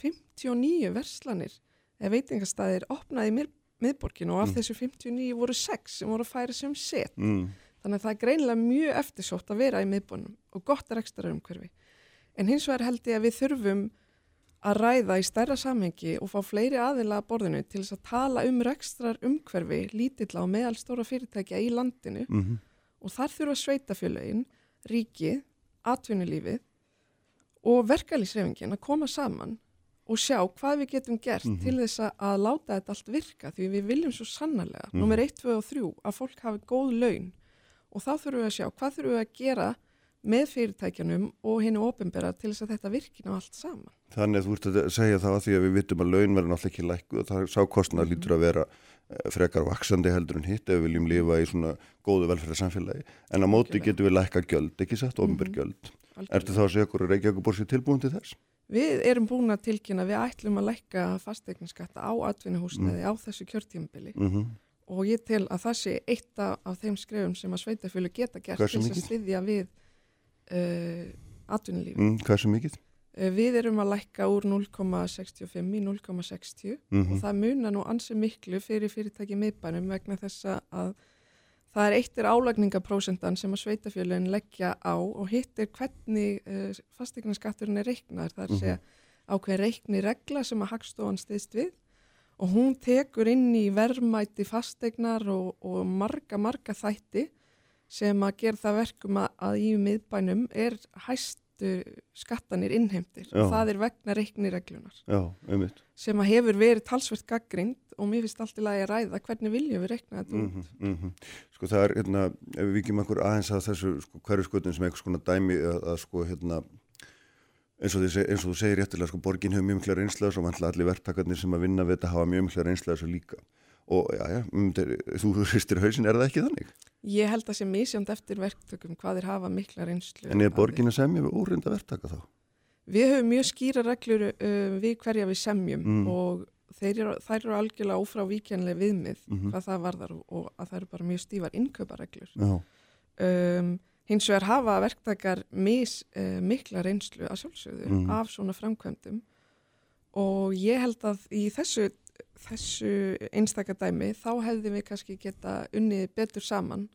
59 verslanir eða veitingastæðir opnaði í mið, miðborginu og af Mm. þessu 59 voru 6 sem voru að færa sem set. mm, Þannig að það er greinilega mjög eftirsótt að vera í miðbónum og gott rekstrar umhverfi. En hins vegar held ég að við þurfum að ræða í stærra samhengi og fá fleiri aðila að borðinu til þess að tala um rekstrar umhverfi lítilla og meðalstóra fyrirtækja í landinu mm, og þar þurfa sveitafjölaugin, ríkið, atvinnulífið og verkalýsrefingin að koma saman og sjá hvað við getum gert Mhm. til þess að- láta þetta allt virka því við viljum svo sannarlega, Mhm. nummer 1, 2 og 3 að fólk hafi góð laun og þá þurfum við að sjá hvað þurfum við að gera með fyrirtækjanum og hennu ofinbera til þess að þetta virkin á allt saman. Þannig að þú ert að segja það að því að við vitum að laun verður náttúrulega ekki lækkuð og það sá kostnað Mhm. lítur að vera eh, frekar vaksandi heldur en hitt ef við viljum lifa í svona góðu velferðarsamfélagi. En á móti Algjörlega. getum við lækka gjöld, ekki satt, Mhm. gjöld. Algjörlega. Ertu þá að segja okkur að Reykjavík borsi tilbúin til þess? Við erum búin að tilkynna, við ætlum að lækka fastegninskatta á atvinnuhúsnaði á þessu kjörtímabili Mm og ég tel að það sé eitt af þeim skrefum sem að sveitafjölu geta gert til þess að styðja við uh, atvinnulífi. mm, við erum að lækka úr 0,65 í 0,60 Mm og það munar nú ansi miklu fyrir fyrirtæki miðbænum vegna þessa að það er eitt er álagningaprósentan sem að sveitafjölun leggja á og hitt er hvernig uh, fastegnaskatturinn er reiknar. Það er að segja ákveðin reikni regla sem að hagstofan stiðst við og hún tekur inn í verðmæti fastegnar og, og marga, marga þætti sem að gera það verkum að, að í miðbænum er hæstu skattanir innheimtir Já. og það er vegna reiknireglunar Já, sem að hefur verið talsvert gaggrind og mér finnst allt í lagi að ræða hvernig viljum við reikna þetta út. Mm -hmm, Sko það er, hérna, ef við vikjum okkur aðeins að þessu sko, hverju skutin sem eitthvað svona dæmi að, að sko, hérna, eins og, þið, eins og þú segir réttilega, sko, borgin hefur mjög mikla reynslega og allir verktakarnir sem að vinna við þetta hafa mjög mikla reynslega þessu líka. Og já, já, myndir, þú hristir hausin, er það ekki þannig? Ég held að sé misjönd eftir verktökum hvað þeir hafa mikla reynslu. En er borgin að semja við óreynda verktaka þá? Við höfum mjög skýra reglur uh, við hverja við semjum Mm. og þeir eru, þær eru algjörlega ófrávíkjanlega viðmið Mhm. hvað það varðar og, að það eru bara mjög stífar innkaupareglur. Um, hins vegar hafa verktakar mis uh, mikla reynslu að sjálfsögðu Mhm. af svona framkvæmdum og ég held að í þessu, þessu einstakadæmi þá hefði við kannski geta unnið betur saman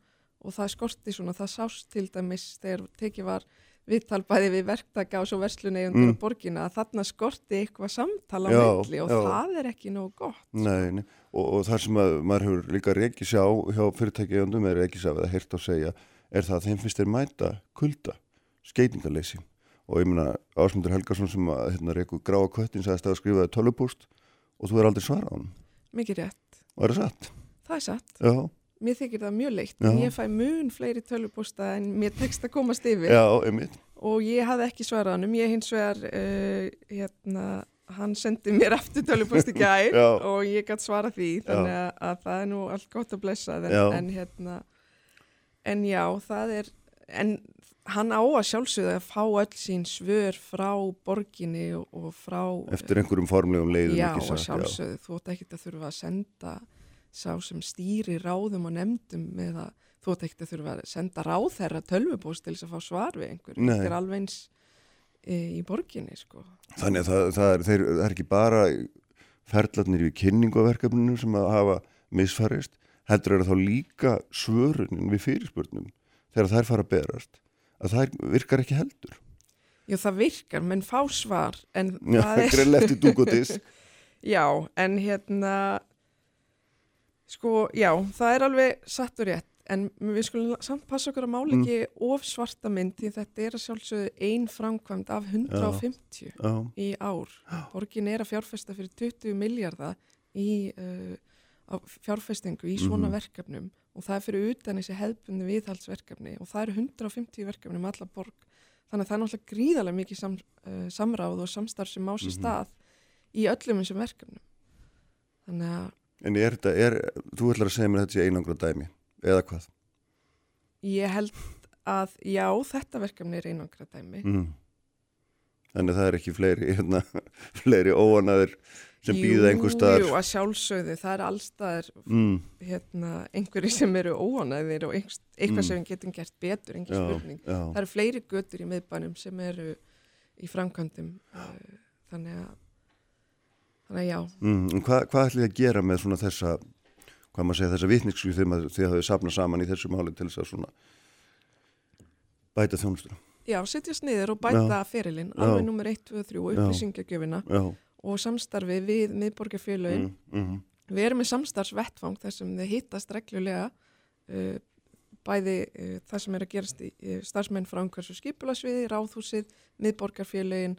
og það skorti svona, það sást til dæmis þegar tekið var viðtal bæði við verktaka og svo verslunegjundur Mm. á borgina að þarna skorti eitthvað samtala á Já, milli og já. það er ekki nóg gott. nei, nei. Og, og það sem að maður hefur líka reykið sjá hjá fyrirtækjandum er reykið sjá eða heyrt á segja er það að þeim finnst þeir mæta kulda, skeitingaleysi og ég meina Ásmundur Helgarsson sem að hérna, reyku gráa köttin sagðist að skrifaði tölvupúst og þú er aldrei svarað á hann Mikið rétt, og er það satt? það er satt. Já, Mér þykir það mjög leitt, Já. ég fæ mun fleiri tölvupósta en mér tekst að komast yfir. Já, einmitt. Og ég hafði ekki svarað hann ég hins vegar uh, hérna, hann sendi mér aftur tölvupóst í gær og ég gætt svara því. Þannig að, að það er nú allt gott að blessa en, en hérna en já, það er en hann á að sjálfsögða að fá öll sín svör frá borginni og, frá eftir einhverjum formlegum leiðum Já, ekki og satt, sjálfsögðu, þú ætti ekkert að þurfa að senda sá sem stýri ráðum og nefndum með að þú ætti ekkert að þurfa að senda ráðherra tölvupóst til þess að fá svar við einhver. Nei. Þetta er alveg eins e, í borginni, sko. Þannig að það, það, er, þeir, það er ekki bara ferlarnir í kynningaverkefninu sem að hafa misfarist, heldur er þá líka svörunin við fyrirspurnum þegar þær fara að berast, að þær virkar ekki heldur. Já, það virkar, menn fá svar, en Já, það er... greinlega eftir dúkotisk. Já, en hérna, sko, já, það er alveg satt og rétt, en við skulum samt passa okkur að mála Mm. ekki of svarta mynd því þetta er að sjálfsögðu ein framkvæmd af 150 Já, í ár. Borgin er að fjárfesta fyrir 20 miljardar í uh, fjárfestingu í svona Mhm. verkefnum og það er fyrir utan þessi hefðbundi viðhaldsverkefni og það eru 150 verkefni um alla borg. Þannig að það er náttúrulega gríðarlega mikið sam, uh, samráð og samstarf sem má sér Mhm. stað í öllum þessum verkefnum. Þannig að en er þetta, er, þú ætlar að segja mér þetta sé einangra dæmi, eða hvað? ég held að já, þetta verkefni er einangra dæmi. Mm. Þannig að það er ekki fleiri, hérna, fleiri óanaður sem býða einhver staðar. Jú, að sjálfsögðu, það er allstaðar Mm. hérna, einhverju sem eru óanæðir og einhver, eitthvað Mm. sem getum gert betur, engin spurning. já. Það eru fleiri götur í miðbænum sem eru í framkvæmdum, uh, þannig að, þannig að já. Mm, hvað, hvað ætlið þið að gera með svona þessa, hvað maður segja, þessa vitningsku þegar maður- þegar þau sapna saman í þessu máli til þess að svona bæta þjónustuna? Já, setjast niður og bæta ferilinn, alveg nummer 1, 2, 3, Já. upplýsingagjöfina Já. Og samstarfi við miðborgarfélögin. Mm, mm, Við erum með samstarfsvettvang þar sem þið hittast reglulega uh, bæði uh, það sem er að gerast í uh, starfsmenn frá umhversu skipulasviði, ráðhúsið, miðborgarfélögin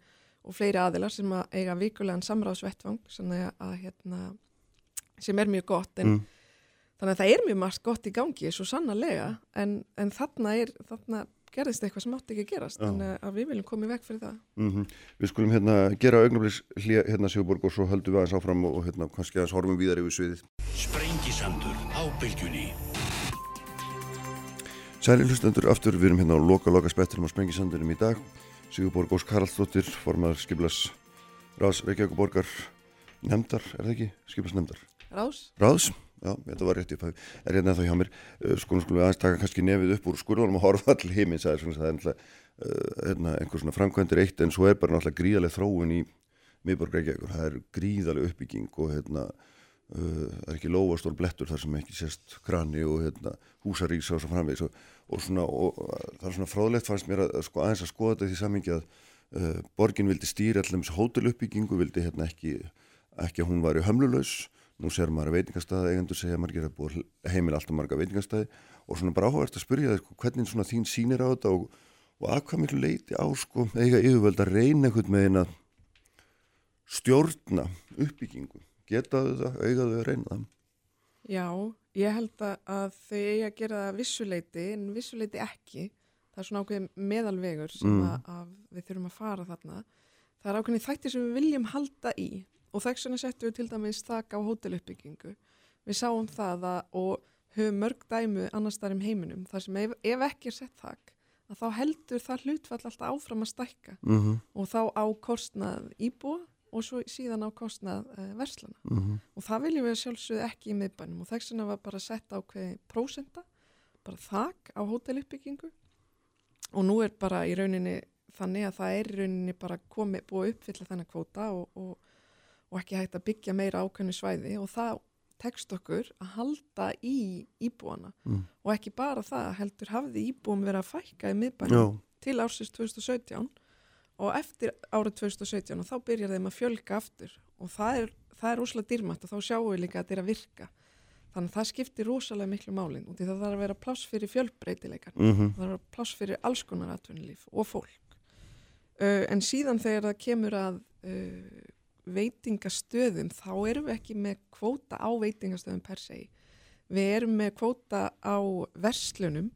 og fleiri aðilar sem að eiga vikulegan samráðsvettvang sem, að, að, hérna, sem er mjög gott. En mm, þannig að það er mjög margt gott í gangi svo sannarlega. En, en þarna, er, þarna gerðist eitthvað sem átti ekki að gerast Já. þannig að við viljum koma í veg fyrir það Mm Við skulum hérna gera augnablis hlýja hérna Sigurborg og svo höldum við aðeins áfram og, hérna kannski aðeins horfum víðar yfir sviðið. Sprengisandur á bylgjunni Sæli hlustendur aftur, við erum hérna á loka-loka spettinum á Sprengisandinum í dag. Sigurborg Ósk Haraldsdóttir, formaður skiplas Ráðs Reykjavíkuborgar nefndar, er það ekki? Skiplas nefndar. Rás, Ráðs, já, þetta var rétt í upphæfi, er hérna þá hjá mér. Uh, Skulum skulum við aðeins taka kannski nefið upp úr skurðunum og horfa all heiminn, það er svona, það er náttúrulega uh, hérna, einhver svona framkvæmdir eitt en svo er bara náttúrulega gríðaleg þróun í miðborg Reykjavíkur. Það er gríðaleg uppbygging og hérna, Uh, það er ekki lóastór blettur þar sem ekki sést krani og hérna, húsarísa og svo framvegis og, og, svona, og það er svona fráðlegt fannst mér að, sko, aðeins að skoða þetta því samingi að uh, borgin vildi stýra allir um hóteluppbyggingu, vildi hérna ekki, ekki að hún var í hömlulegs nú ser maður að veitingastæði, eigendur segja margir að búið heimil alltaf marga veitingastæði og svona bara áhverst að spyrja þér sko, hvernig svona þín sýnir á þetta og, og að hvað miklu leiti á sko eiga yfirvöld að reyna einhvern veginn að stjórna uppbyggingu. Getaðu það, eigaðu að reyna það? Já, ég held að- þau eigi að gera það vissuleiti en vissuleiti ekki. Það er svona ákveðin meðalvegur sem Mm. að, að við þurfum að fara þarna. Það er ákveðin þættir sem við viljum halda í og þess vegna settum við til dæmis þak á hóteluppbyggingu. Við sáum það að, og höfum mörg dæmu annars þar um heiminum þar sem ef, ef ekki er sett þak að þá heldur það hlutfall alltaf áfram að stækka. Mm -hmm, og þá á kostnað íbúa og svo síðan á kostnað uh, verslana mm -hmm. og það viljum við sjálfsögðu ekki í miðbænum. Og þess vegna var bara sett ákveði prósenda, bara þak á hóteluppbyggingu. Og nú er bara í rauninni þannig að það er í rauninni bara komið búið uppfylla þennan kvóta og, og, og ekki hægt að byggja meira ákveðnu svæði og það tekst okkur að halda í íbúana. Mm. og ekki bara það heldur hafði íbúum verið að fækka í miðbænum Já, til ársins 2017 og eftir árið 2017 og þá byrjar þeim að fjölga aftur. Og það er, það er rosalega dýrmætt og þá sjáum við líka að þetta er að virka. Þannig að það skiptir rosalega miklu málin og því það þarf að vera pláss fyrir fjölbreytileikar mm -hmm. það þarf að vera pláss fyrir alls konar atvinnulíf og fólk. Uh, en síðan þegar það kemur að uh, veitingastöðum þá erum við ekki með kvóta á veitingastöðum per se við erum með kvóta á verslunum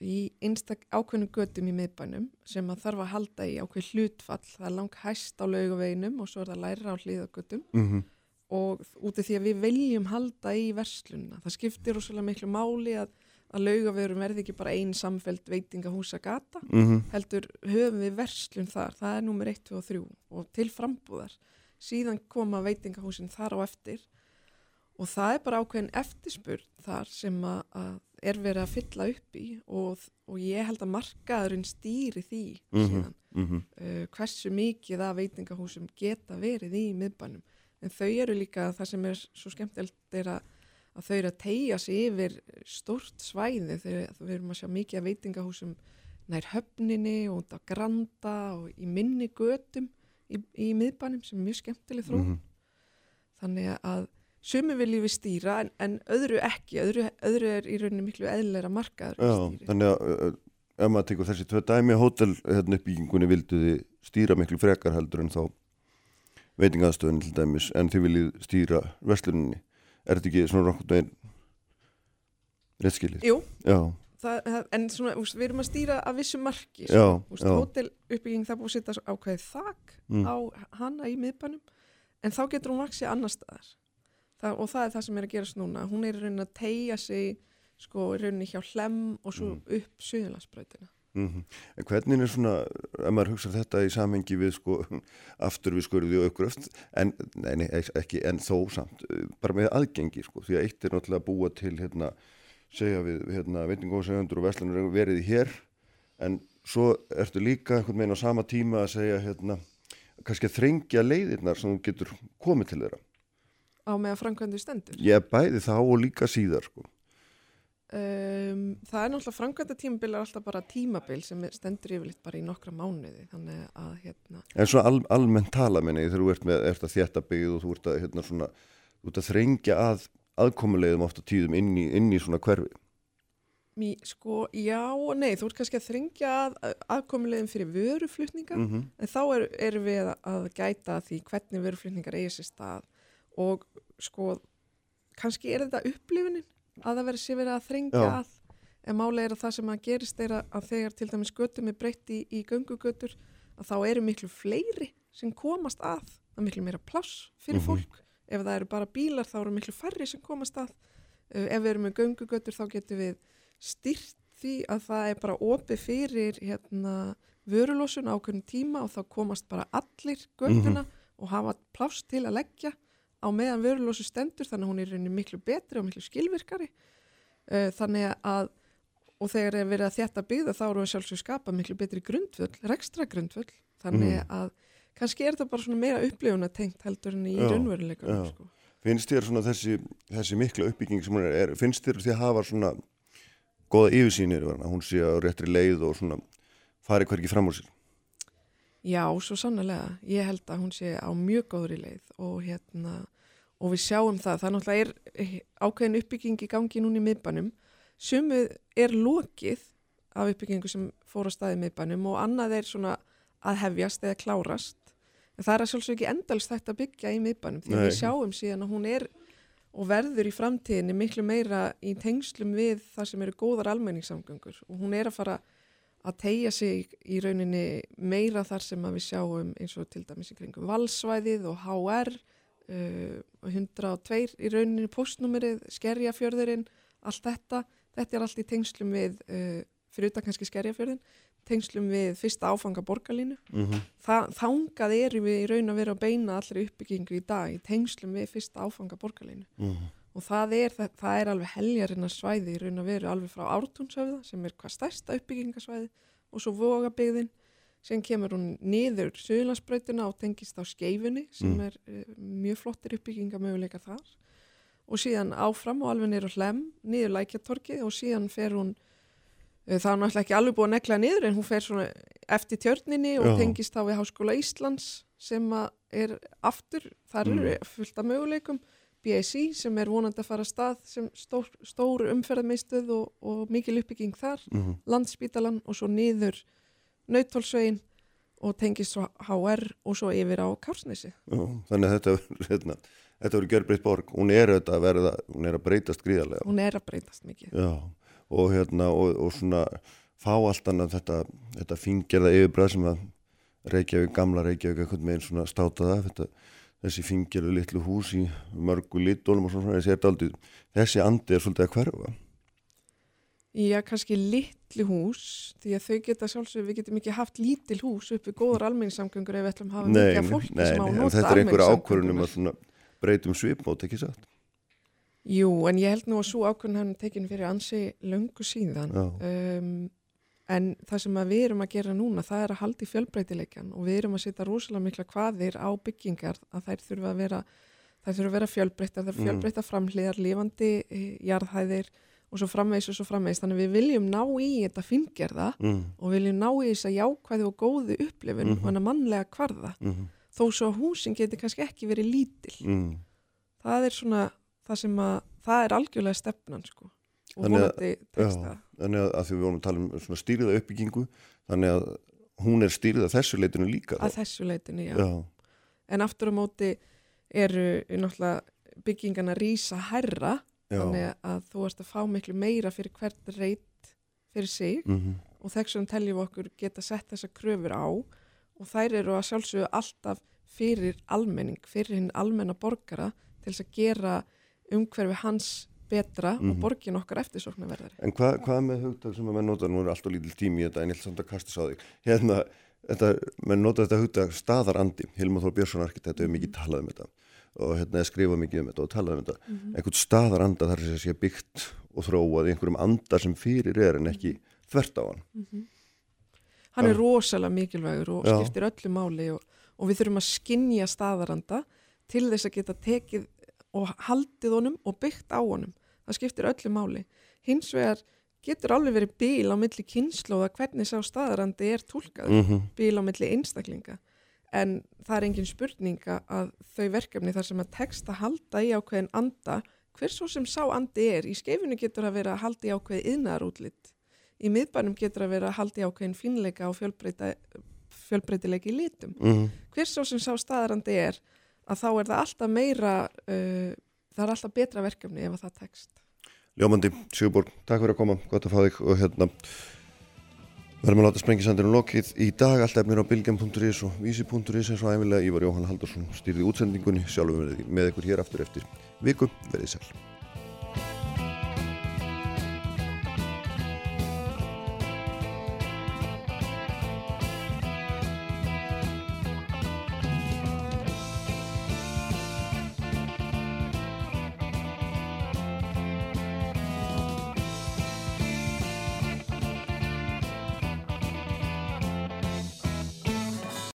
í einstak ákveðnum götum í miðbænum sem að þarf að halda í ákveð hlutfall það er lang hæst á laugaveginum og svo er það læra á hlýðagötum Mm og út af því að við viljum halda í verslunna. Það skiptir rosalega miklu máli að, að laugavegurum verði ekki bara einn samfelt veitingahúsa gata, -hmm. heldur höfum við verslun þar, það er númer 1, 2 og 3 og til frambúðar. Síðan koma veitingahúsin þar á eftir og það er bara ákveðin eftirspurn þar sem að, að er verið að fylla upp í og, og ég held að markaðurinn stýri því Mhm. síðan Mm -hmm. uh, hversu mikið af veitingahúsum geta verið í miðbænum en þau eru líka það sem er svo skemmtilegt er að, að þau eru að tegja sig yfir stort svæði þegar við erum að sjá mikið af veitingahúsum nær höfninni og út á granda og í minni götum í, í miðbænum sem er mjög skemmtileg þró Mhm. þannig að sumi viljum við stýra en, en öðru ekki, öðru, öðru er í rauninni miklu eðlera markaður Já, þannig að ef maður tekur þessi tvö dæmi hótel hérna uppbyggingunni vildu þið stýra miklu frekar heldur en þá veitingaðstöðun til dæmis en þið viljið stýra versluninni er þetta ekki svona nokkuð veginn réttskilið? Jú, Já, það, en svona, úst, við erum að stýra að vissu marki já, Úst, já, hótel uppbygging það búið að setja ákveðið þak Mm. á hana í miðbænum en þá getur hún vaksið annar staðar. Það, og það er það sem er að gerast núna. Hún er í rauninni að tegja sig sko í rauninni hjá hlem og svo Mm. upp suðurlandsbrautina. Mm En hvernig er svona, ef maður hugsa þetta í samhengi við sko aftur við skurði og aukgröft en, nei, nei, ekki, en þó samt bara með aðgengi sko, því að eitt er náttúrulega að búa til hérna, segja við hérna, veitingóðsegundur og verslanur verið hér en svo ertu líka einhvern veginn á sama tíma að segja hérna, kannski að þrengja leiðirnar sem þú getur komið til þeirra. á með að framkvæmdu stendur Ég bæði þá og líka síðar sko. um, það er náttúrulega framkvæmda tímabil er alltaf bara tímabil sem stendur yfirleitt bara í nokkra mánuði þannig að hérna En svona al, almennt tala minni þegar þú ert með ert að þétta byggð og þú ert að, hérna, svona, þú ert að þrengja að aðkomulegðum ofta tíðum inn í, inn í svona hverfi. Mí, sko, já og nei, þú ert kannski að þringja að, aðkomulegum fyrir vöruflutninga Mm -hmm. en þá er, erum við að, gæta því hvernig vöruflutningar eigi sér stað og sko, kannski er þetta upplifunin að það verið sér verið að þringja Já. að en máli er að það sem að gerist er að þegar til dæmis göttum er breytt í, í göngugötur að þá eru miklu fleiri sem komast að, það er miklu meira pláss fyrir Mhm. fólk, ef það eru bara bílar þá eru miklu færri sem komast að. Uh, ef við erum með göngugötur þá getum við styrt því að það er bara opið fyrir hérna, vörulósun ákveðin tíma og þá komast bara allir göttuna og hafa pláss til að leggja á meðan vörulósu stendur þannig að hún er rauninni miklu betri og miklu skilvirkari. Uh, þannig að og þegar er verið að þetta byggða þá eru við sjálfsög skapa miklu betri grundvöll, rekstra grundvöll þannig Mm. að kannski er þetta bara svona meira upplifuna tengt heldur en í já. sko. Finnst þér svona þessi, þessi mikla uppbygging sem hún er, er finnst þér því að hafa svona goða yfirsýnir hún sé á réttri leið og svona fari hverki fram úr sér? Já, svo sannlega. Ég held að hún sé á mjög góðri leið og hérna og við sjáum það. Það náttúrulega er eh, ákveðin uppbygging í gangi núna í miðbænum. Sumu er lokið af uppbyggingu sem fór á staði miðbænum og annað er svona að hefjast eða klárast. Það er að sjálfsög ekki endalst þetta að byggja í miðbænum því Nei. við sjáum síðan að hún er og verður í framtíðinni miklu meira í tengslum við það sem eru góðar almenningssamgöngur. Og hún er að fara að tegja sig í rauninni meira þar sem við sjáum eins og til dæmis í kringum valsvæðið og HR uh, og 102 í rauninni postnúmerið, skerjafjörðurinn allt þetta, þetta er allt í tengslum við, uh, fyrir utan kannski skerjafjörðin tengslum við fyrsta áfanga borgarlínu Mm -hmm. Þa, þangað erum við í raun að vera að beina allri uppbyggingu í dag í tengslum við fyrsta áfanga borgarlínu og það er, það, það er alveg heljarinnar svæði í raun að vera alveg frá ártúnshöfða sem er hvað stærsta uppbyggingasvæði og svo vogabygðin sem kemur hún niður Suðlandsbrautina og tengist á skeifunni sem Mm. er uh, mjög flottir uppbyggingamöguleika þar og síðan áfram og alveg niður á hlem, niður lækjatorki og síðan fer hún það er náttúrulega ekki alveg búið að nekla niður en hún fer svona eftir tjörninni og Já. tengist þá við Háskóla Íslands sem er aftur, þar Mm. eru fullt af möguleikum BSI sem er vonandi að fara að stað sem stór, stór umferðarmiðstöð og, og mikil uppbygging þar, Mhm. landspítalan og svo niður nautólsvegin og tengist svo HR og svo yfir á Kársnesi. Þannig að þetta, hérna, þetta verður gjörbreytt borg, hún er að verða, hún er að breytast gríðarlega. Hún er að breytast mikið. Já, og hérna, og, og svona fá allt annað þetta, þetta fingirða yfirbræð sem að Reykjavík, gamla Reykjavík, eitthvað með einn svona státaða, þetta, þessi fingirðu litlu hús í mörgu litónum og svona, þessi, daldið, þessi andi er svolítið að hverfa. Já, kannski litli hús, því að þau geta sjálfsög, við getum ekki haft lítil hús uppi góður almenningssamgöngur ef við ætlum að hafa mikið fólki nei, sem á að nei, en nota þetta er einhver ákvörunum almenningssamgöngunar. að breytum svipmót, ekki satt? Jú, en ég held nú að svo ákvörun hann tekin fyrir ansi löngu síðan. Um, en það sem að við erum að gera núna, það er að halda í fjölbreytileikan og við erum að setja rosalega mikla hvaðir á byggingar að þær þurfa að vera, þær þurfa að vera fjölbreyttar, þær Mm. fjölbreytta framhliðar, lifandi eh, jarðhæðir og svo framvegis og svo framvegis. Þannig að við viljum ná í þetta fingerða Mm, og viljum ná í þess að jákvæði og góðu upplifun Mhm. og hana mannlega kvarða. mm, Þó svo að húsin geti kannski ekki verið lítil. mm. Það er svona það sem að, það er algjörlega stefnan sko. Og vonandi það. Þannig að, að því við vorum að tala um svona stýriða uppbyggingu, þannig að hún er stýrið að þessu leitinu líka. Að þá. þessu leitinu, já. Já, En aftur á móti eru náttúrulega byggingana rísa herra, já. þannig að þú ert að fá miklu meira fyrir hvert reyt fyrir sig Mm og þessum teljum okkur geta sett þessa kröfur á og þær eru að sjálfsögðu alltaf fyrir almenning, fyrir hinn almenna borgara til þess að gera umhverfi hans betra og Mhm. borgin okkar eftirsóknarverðari. En hvað, hvað með hugtak sem að menn nota, nú er alltaf lítil tími í þetta en ég ætla samt að kasta þig. Hérna, þetta, menn nota þetta hugtak staðarandi, Hilmar Þór Björnsson arkitekt hefur mikið talað um þetta og hérna skrifa mikið um þetta og talað um þetta. Mhm. Einhvern staðaranda þar sem sé byggt og þróað einhverjum anda sem fyrir er en ekki þvert á hann. Mhm. Hann er rosalega mikilvægur og Já. skiptir öllu máli og, og við þurfum að skinja staðaranda til þess að geta tekið og haldið honum og byggt á honum. Það skiptir öllu máli. Hins vegar getur alveg verið bíl á milli kynnslóða hvernig sá staðarandi er tólkaður, Mm -hmm. bíl á milli einstaklinga. En það er engin spurninga að þau verkefni þar sem að texta halda í ákveðin anda, hver svo sem sá andi er, í skeifinu getur að vera að halda í ákveði yðnaðar útlitt í miðbænum getur að vera að halda í ákveðin fínleika og í litum. Mm Hver svo sem sá staðarandi er að þá er það alltaf meira, uh, það er alltaf betra verkefni ef að það tekst. Ljómandi, Sigurborg, takk fyrir að koma, gott að fá þig og hérna verðum að láta sprengisandinu lokið í dag, allt efnir á bilgem.is og vísi.is eins og æfilega Ívar Jóhann Haldarsson stýrði útsendingunni, sjálfur með ykkur hér aftur eftir viku, verðið sæl.